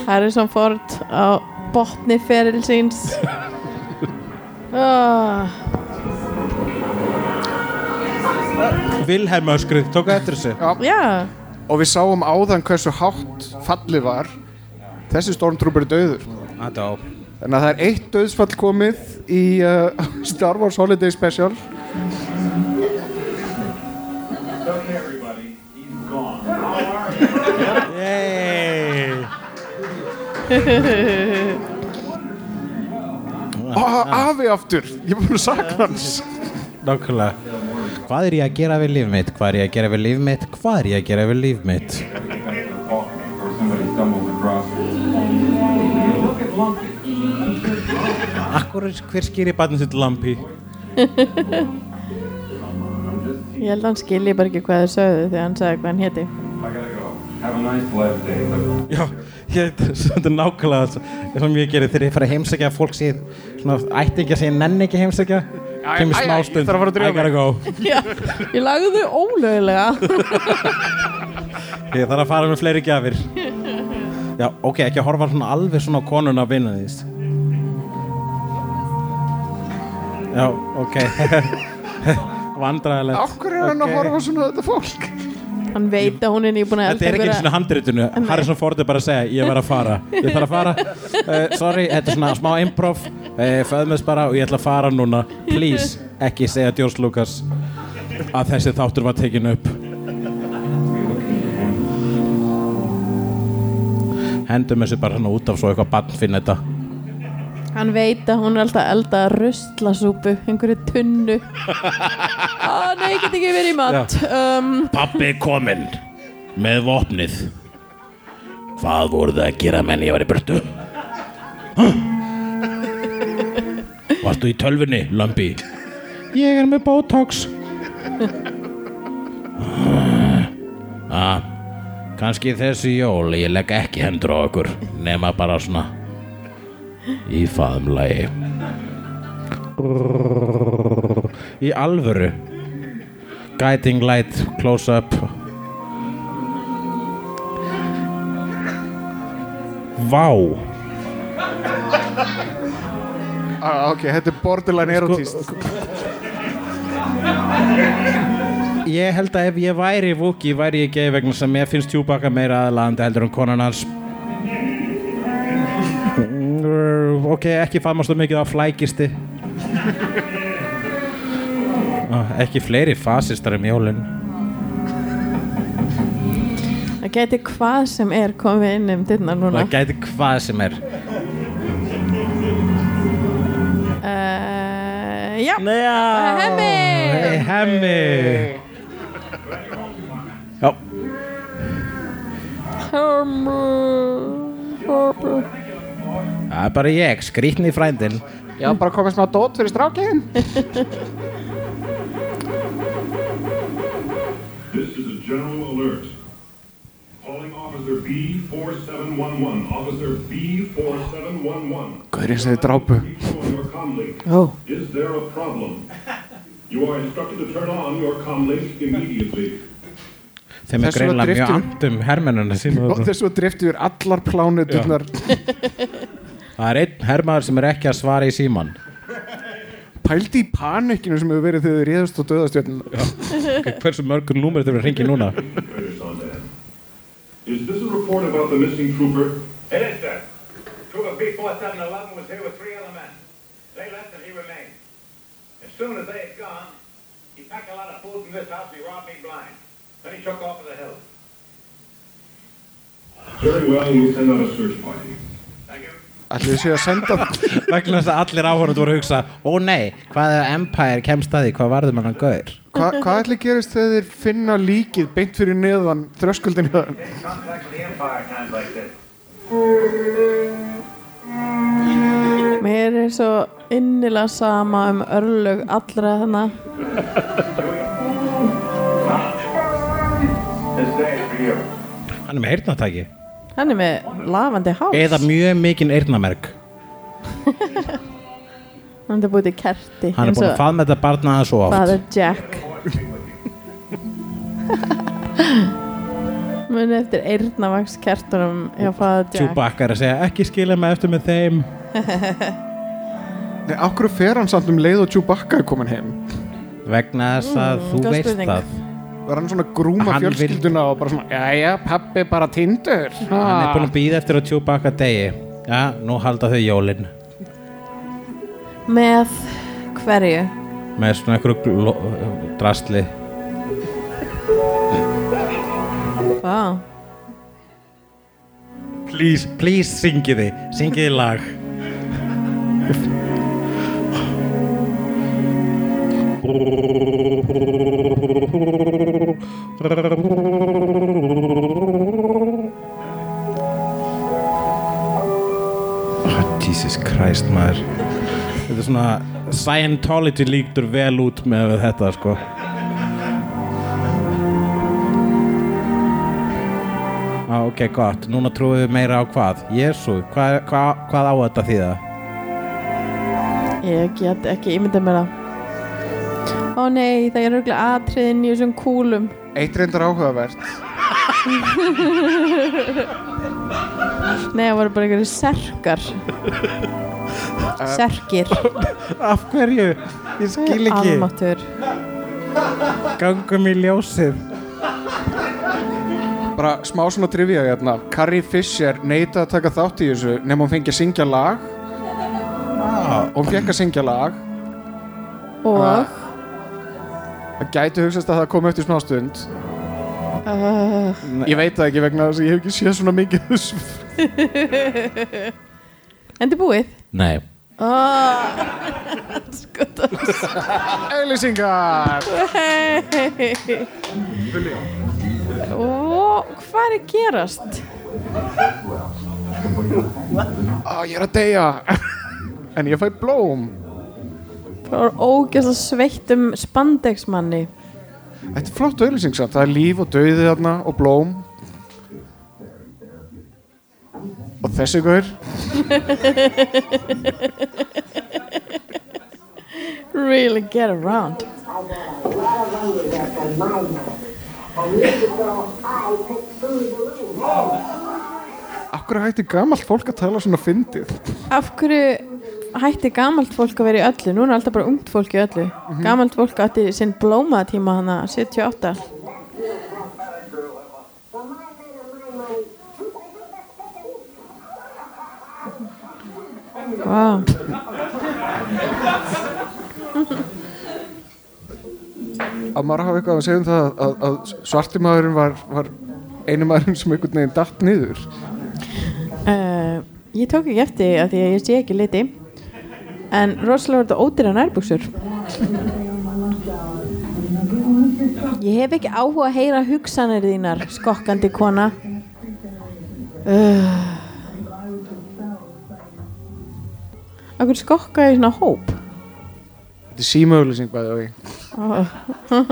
Harrison Ford á botni ferilsins oh, Vilhelm öskrið, tók eftir þessu? Já. Já. Og við sáum áðan hversu hátt fallið var. Þessi stormtrooper er döður Adó Þannig að það er eitt döðsfall komið í uh, *laughs* Star Wars Holiday Special Ó, afi aftur, ég er búin að sakna hans Nákvæmlega Hvað er ég að gera við líf mitt? Hvað er ég að gera við líf mitt? Hvað er ég að gera við líf mitt? Akkur hver skýri barnið sitt lampi? Ég held að hann skilji bara ekki hvað þau sögðu þegar hann sagði hvað hann héti. I gotta go. Have a nice. Já, ég, þetta *laughs* er nákvæmlega það sem ég gerir þegar ég fara að heimsækja fólk sér svona ættingja sem ég nenni ekki að heimsækja. Kemur smá ég stund. þarf að fara að go. *laughs* Já, ég lagði þau ólögulega ég þarf að fara með fleiri gjafir. *laughs* Já, ok, ekki að horfa svona alveg svona á konuna að vinna þess já, ok. *laughs* Vandræðilegt hverju er hann að horfa svona þetta fólk? Hann veit að hún er nýbúin að Þetta er ekki einu svona handritinu. Harrison Ford er bara að segja Ég verð að fara. Ég þarf að fara. Uh, Sorry, þetta er svona smá improv. Uh, Föðmest bara og ég ætla að fara núna. Please, ekki segja George Lucas Að þessi þáttur var tekin upp. Hendum þessu bara svona út af Svo eitthvað barn finn þetta Hann veit að hún er alltaf elda rustlasúpu einhverju tunnu. *laughs* Ah, Nei, ég get ekki verið í mat. Um, Pappi kominn með vopnið. Hvað voru það að gera menn? Ég var í burtu? Huh? Varstu í tölvunni, Lambi? Ég er með Botox. Ah, kannski þessi jól. Ég legg ekki hendur á okkur nema bara svona í faðumlagi Í alvöru? Guiding light, close up. Vá. Ah, ok, þetta er borderline erotist Ég held að ef ég væri Wookie væri ég gay vegna sem ég finnst Chewbacca meira aðalandi heldur en konan hans Ok, ekki faðmast það mikið á flækisti. Ah, Ekki fleiri fasistar um jólin. Það geti hvað sem er komið inn um dyrnar núna. Það gæti hvað sem er. Uh, Já, Já. Hemmi. Hey, hemmi. Já Það er bara ég, skrýtni frændin Já, bara komið smá dót fyrir strákinn This is a general alert. Calling Officer B4711. Officer B4711. Gaurinn sem þið drápu. Oh. Is there a problem? You are instructed to turn on your comlink immediately. Þeim er greinlega mjög driftum- amt um hermennina sína Og þess að drifti yfir allar plánuturnar Það er einn hermaður sem er ekki að svara í síman Pældi í panikinu sem hefur verið þegar þið réðust á döðastjörnum Hversu mörgur númer þetta verður hringi núna Is this a report about the missing trooper? It is, sir. Trooper B4711 was here with three other men. They left and he remained. As soon as they had gone, he packed a lot of food from this house and he robbed me blind. Then he took off to the hills. Very well, we'll send out a search party. Ætli þið séu að senda Vegna þess að allir áhörund voru að hugsa Ó nei, hvað ef Empire kemst að því Hvað varðum hann að gaur Hva, Hvað ætli gerist þegar þeir finna líkið beint fyrir times like this. Mér er svo innilega sama um örlög allra þannig. Hann er með heyrnatæki Hann er með lafandi hás Eða mjög mikinn eyrnamerk *laughs* Hann er búið til kerti Hann er búin að faðma þetta barna það svo oft. Father Jack. *laughs* Muni eftir eyrnavaks kertunum hjá Father Jack. Chewbacca er að segja ekki skilja mig eftir með þeim. Nei, á hverju fer hann samt um leið og Chewbacca er komin heim? Vegna þess að þú góð veist spurning. það Var hann svona grúma Hann vil- fjölskylduna og bara svona Jæja, pappi bara tindur. Hann er búin að býða eftir að Chewbacca degi. Já, nú halda þau jólin. Með hverju? með svona einhverju drastli Vá. Please, please syngið þið. Syngið þið lag svona Scientology líktur vel út með þetta sko Á, ok, gott. Núna trúum við meira á hvað? Jésu, hvað, hvað, hvað á þetta þýða? Ég get ekki ímyndað mér það Ó nei, það er örgulega atriðin í þessum kúlum Eitt reyndar áhugavert *laughs* Nei, það voru bara einhverju serkar Serkir. *laughs* Af hverju? Ég skil ekki. Almáttur Gangum í ljósið. Bara smá svona trivia hérna. Carrie Fisher neitaði að taka þátt í þessu nema hún fengi að syngja lag. Og hún fekk að syngja lag. Og? Það gæti hugsaðst að það kom eftir smá stund. Uh, Ég veit það ekki vegna þess að ég hef ekki séð svona mikið af þessu Endi búið? Nei. Oh. Hey. Ó, hvað er að gerast? Á, ég er að deyja En ég fæ blóm Það var ógæst að sveittum spandexmanni Þetta er flott samt Það er líf og dauði þarna og blóm Og þessi gaur? Really get around. Akkur hætti gamalt fólk að tala svona fyndið? Af hverju hætti gamalt fólk að vera í öllu? Nú er alltaf bara ungt fólk í öllu. Gamalt fólk átti sinn blómatíma hana 78 Vá. Að maður hafa eitthvað að segja um það að, að svarti maðurinn var, var einu maðurinn sem einhvern veginn datt niður. Uh, Ég tók ekki eftir að því að ég sé ekki liti En rosalega var þetta ódýra nærbuxur. Ég hef ekki áhuga að heyra hugsanir þínar skokkandi kona. Uh. Akkur skokkaði svona hóp Þetta er símaauðlýsing bæði og *laughs* oh.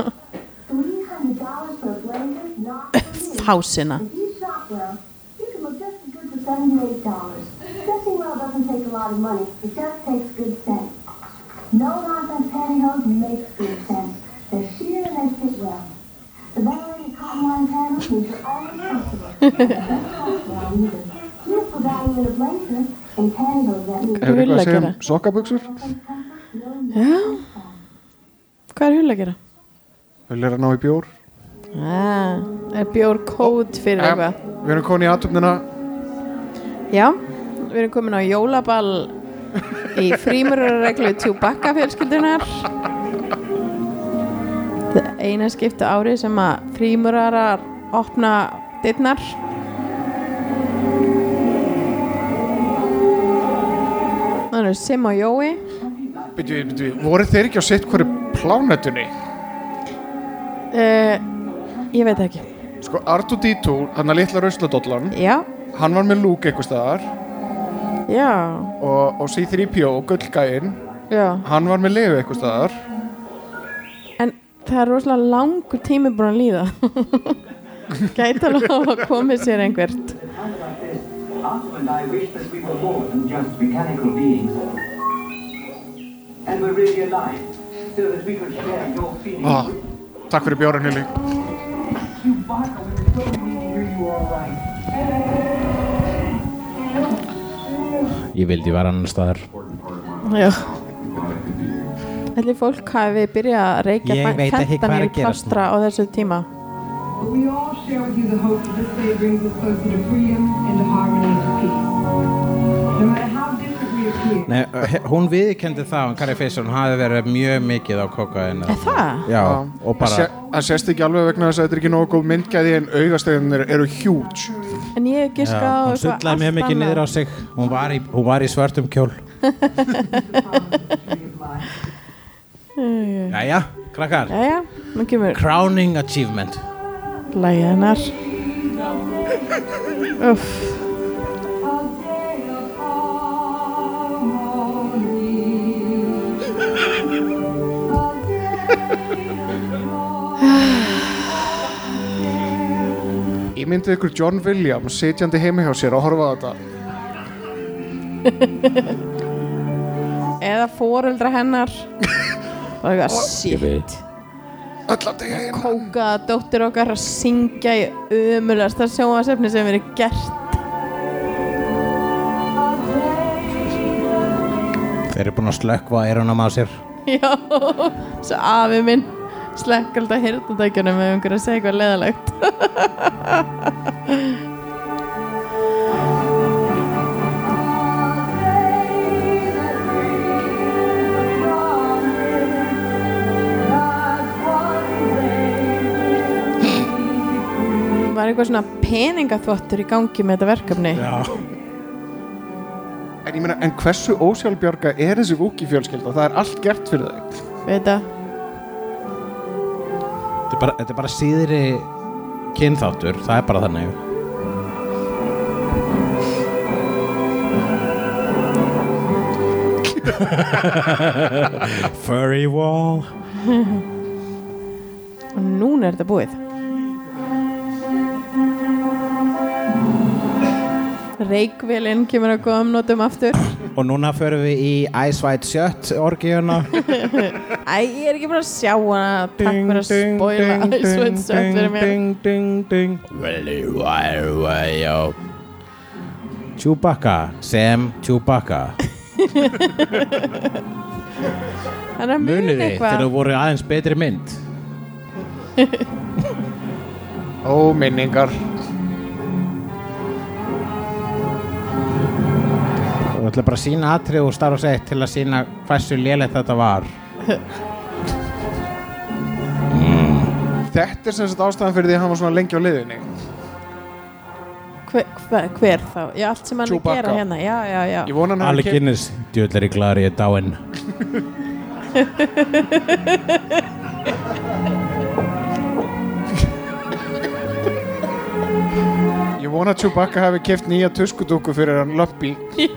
Fásina *laughs* Hefur eitthvað að segja um sokkabuxur? Já. Hvað er hull að gera? Vil er að ná í bjór. Ah, er bjór kód fyrir Ja, eitthvað? Við erum konið í aðtöfnina Já, við erum komin á jólaball í frímurarreglu Tjúbakka fjölskyldunar Það er eina skiptu ári sem að frímurarar opna dittnar Þannig er Sim og Jói. Byrju, byrju, voru þeir ekki á sitt hverju plánetunni? uh, Ég veit ekki. Sko, R2-D2, hann að litla rausladollan Já, Hann var með Luke einhver staðar. Já, og, og C-3PO, gullgæinn já. Hann var með Leo einhver staðar. En það er rosalega langur tími búin að líða. *laughs* Gæti alveg að hafa komið sér einhvert Arthur and I wish that we were more than just mechanical beings. And we're really alive, so that we could share your feelings. ah, Takk fyrir bjóran, Hilli Chewbacca, we were so mean to hear you all right. Ég vildi vera annar staðar. Já Ætli fólk hafi byrjað að reykja Ég veit ekki hvað er að í gerast plástra á þessu tíma But we all share with you the hope that this day brings us closer to freedom and to harmony and to peace. No matter how different we appear, Nei, he- hún viðkendi það, hún Carrie Fisher, hún hafi verið mjög mikið á kokain. Er það? Já, og bara... Það sést ekki alveg vegna þess að þetta er ekki nógu góð myndgæði en augastegðinir eru huge. En ég giska á hún sullaði mjög mikið niður á sig. Hún var í, hún var í svörtum kjól. *laughs* Jæja, krakkar. Jæja, nú kemur Crowning Achievement Lægið hennar. Uff. Ímyndið ykkur John Williams sitjandi heima hjá sér og horfa á þetta. Eða foreldra hennar. *laughs* Og eitthvað shit Öll að degja hérna kóka dóttir okkar að syngja í ömulegasta sjónvarsefni sem verið gert. Þeir eru búin að slökkva eyrunum á sér. Já, svo afi minn slekkar alltaf hirtutækjunum ef einhver að segja eitthvað leðalegt *laughs* var eitthvað svona peningaþvottur í gangi með þetta verkefni. Já. En ég meina, en hversu ósjálfbjarga er þessi Vúki fjölskylda? Það er allt gert fyrir það veit það. Þetta er bara, þetta er bara síðri kynþáttur, það er bara þannig. *laughs* Furry wall. Og núna er þetta búið Reykvélinn kemur að góðum notum aftur. Og núna förum við í Ice White Shut orgiðuna *laughs* Æ, ég er ekki bara að sjá hana. Takk fyrir að spoila Ice White Shut fyrir mér. ding, ding, ding Really wire way yo? Chewbacca, Sam Chewbacca. *laughs* Hann er að muni Munið þið þegar eitthvað þú voru aðeins betri mynd? Ó, minningar Þú ætla bara að sína atrið og starf og sett til að sína hversu lélegt þetta var. Þetta er sem sagt ástæðan fyrir því að hann var svona lengi á liðinni hver, hver, hver þá? Já, allt sem hann er að gera hérna. Já, já, já. Ég vona hann Alec keypt- Guinness, djöðlar í glari ég er dáinn *laughs* vona að Chewbacca hafi keft nýja tuskudúku fyrir hann Lumpy. *laughs*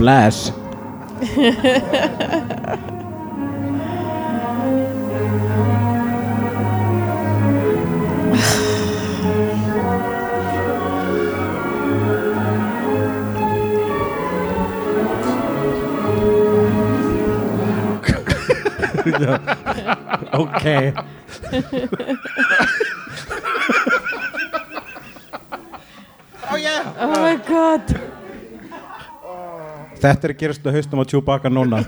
Bless. *laughs* *laughs* Ok Oh my god Þetta er að gerast á haustum á Chewbacca núna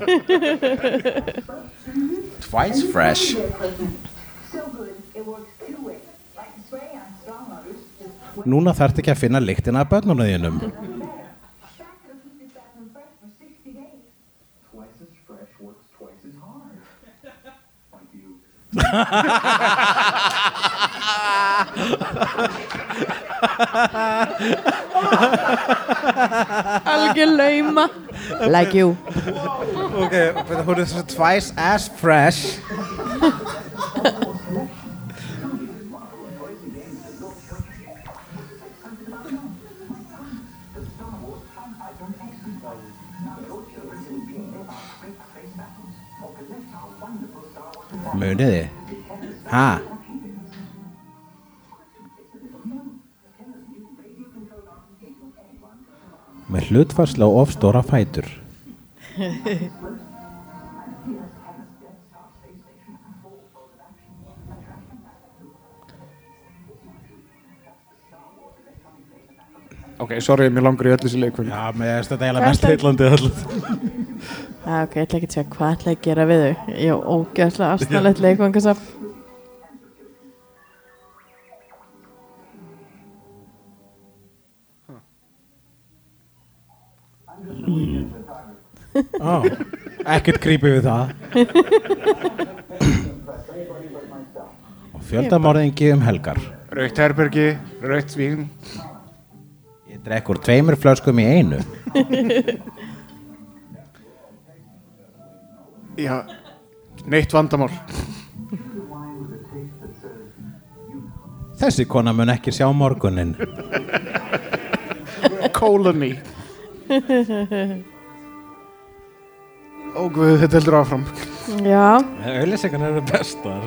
Twice fresh So good, it works two ways. Like the spray on strong motors, just Núna þarf ekki að finna lyktina af börnunum þínum Twice as fresh works twice as hard. Like you. Algjör lauma Like you Ok, hún er svo twice as fresh Muniði Ha? Með hlutfarsla og ofstóra fætur. Ok, sorry, mér langar í öllu þessi leikvöld Já, mér finnst þetta eiginlega mest heillandi allir Já, ok, ég ætla ekki að segja hvað ætla ég að gera við þau. Ég er ógæðslega aðstæðlegt leikvangasafn Ó, ekkert creepy við það. *coughs* Og fjöldamorðingi um helgar. Raukt herbergi, raukt vín Ég drekk úr tveimur flöskum í einu. *laughs* Já, neitt vandamál. Þessi kona mun ekki sjá morgunin Colony *laughs* Ó guð, þetta heldur áfram Já, Auðlýsingan eru bestar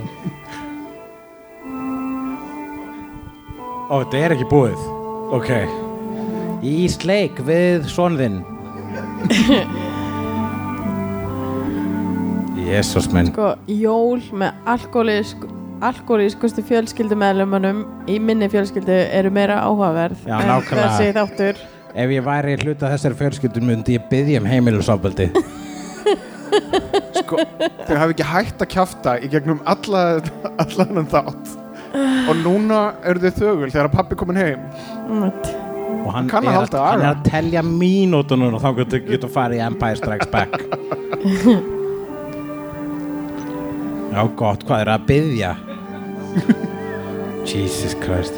Ó, þetta er ekki búið. Ok. Í sleik við sonðinn. *laughs* Jésús minn. Sko, jól með alkoholísk alkoholískustu fjölskyldumeðlumunum í minni fjölskyldu eru meira áhugaverð Já, en nákvæmlega. þessi þáttur Ef ég væri hluta þessari fjölskyldun myndi ég byggja um heimilisofbeldi. *laughs* Sko, þau hafi ekki hægt að kjafta í gegnum alla, alla hennan þátt og núna eru þau þögul þegar pappi komin heim Og hann, Kann að er, halda hann er að telja mínútunum og þá getur getur farið í Empire Strikes Back. *laughs* Já, gott, hvað er að byggja? *laughs* Jesus Christ.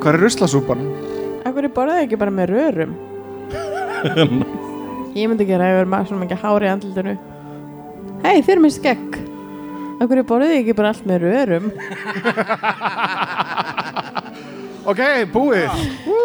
Hvað er ruslasúpan? Akkur er borðið ekki bara með rörum? *laughs* Ég myndi gera ef er maður svona mikið hári í andlutinu Hei, þið eru með skegg. Akkur er borðið ekki bara allt með rörum? *laughs* Ok, búið. Nú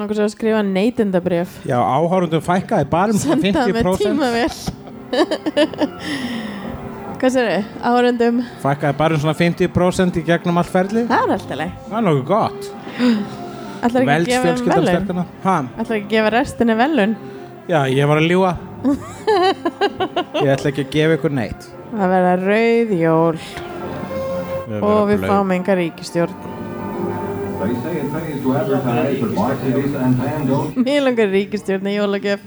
langar svo að skrifa neytendabrif Já, áhórundum fækkaði bara um Senda með 50%. tímavél Hvað sér þau? Áhörundum Fækkaði bara um svona 50% í gegnum allt ferli. Það er alltaf leið Það er nokkuð gott. Ætlar ekki að gefa fjölskyldan velun? Ætlar ekki að gefa restinni velun Já, ég var að ljúa. Ég ætla ekki að gefa ykkur neitt. Það verða rauð jól Og við fáum enga ríkistjórn *laughs* Mér langar ríkistjórn í jólagjöf.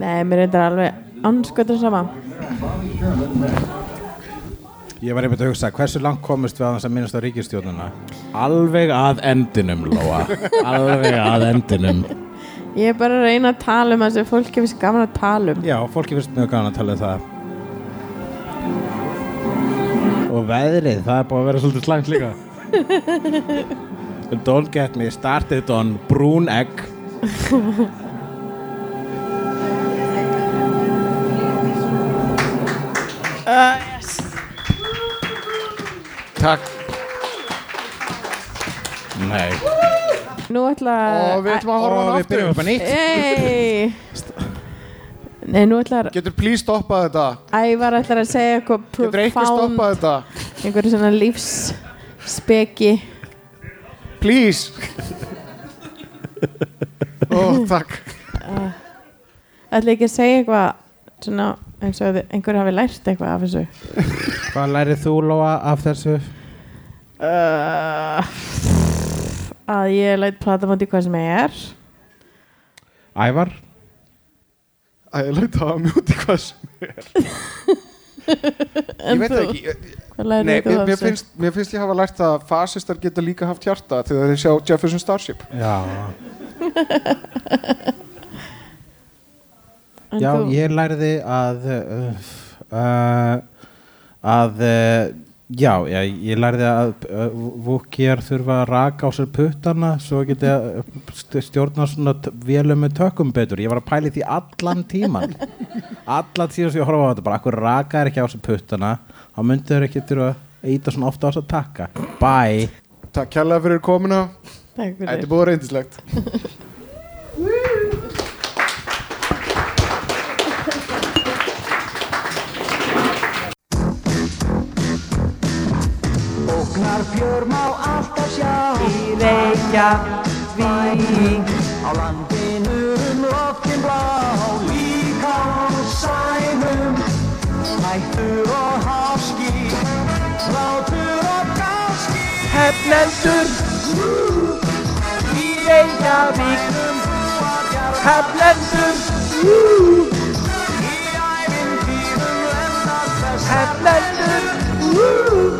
Nei, mér þetta alveg anskotur sama Ég var einmitt að hugsa, hversu langt komist við að þess að minnast á ríkistjónuna? Alveg að endinum, Lóa. Alveg að endinum. Ég er bara að reyna að tala um það sem fólki finnst gaman að tala um Já, fólki finnst mjög gaman að tala um það. Og veðrið, það er búið að vera svolítið slæmt líka. *laughs* Don't get me started on brún egg. uh, yes. Takk Nei. Nú ætla Og við ætlum að horfa á hana Og við byrjum upp á nýtt. Nei, nú ætlar Getur please stoppað þetta? Ævar ætlar að segja eitthvað Getur eitthvað profound stoppað þetta? einhverju svona lífsspeki Please Ó, takk uh, ætla ekki að segja eitthvað svona eins og einhverju hafi lært eitthvað af þessu Hvað lærið þú, Lóa, af þessu? uh, að ég læt plata múti hvað sem ég er Ævar? Æ, ég læt það að mjúti hvað sem er. Ég veit þú? það ekki Nei, mér, mér, finnst, mér finnst ég hafa lært að fasistar geta líka haft hjarta þegar þeir sjá Jefferson Starship. Já. *laughs* Já, ég lærði að uh, uh, að uh, já, já, ég lærði að vúkjar þurfa að raka á sér puttana svo geti að st- stjórna svona vélum með tökum betur. Ég var að pæli því allan tíman allan tíman sem ég horfa á þetta bara akkur raka er ekki á sér puttana þá myndu þeir ekki þurfa að íta svona ofta á þess að taka bye. Takk kærlega fyrir komuna. Takk fyrir. Þetta búið reyndislegt Óknar fjör má alltaf sjá. Í Reykjavík. Á landinu um loftin blá Líka á sænum. Hættur og háski Látur og gáski Heflendur Í Heflendur ævintýrum lennast þess Heflendur Heflendur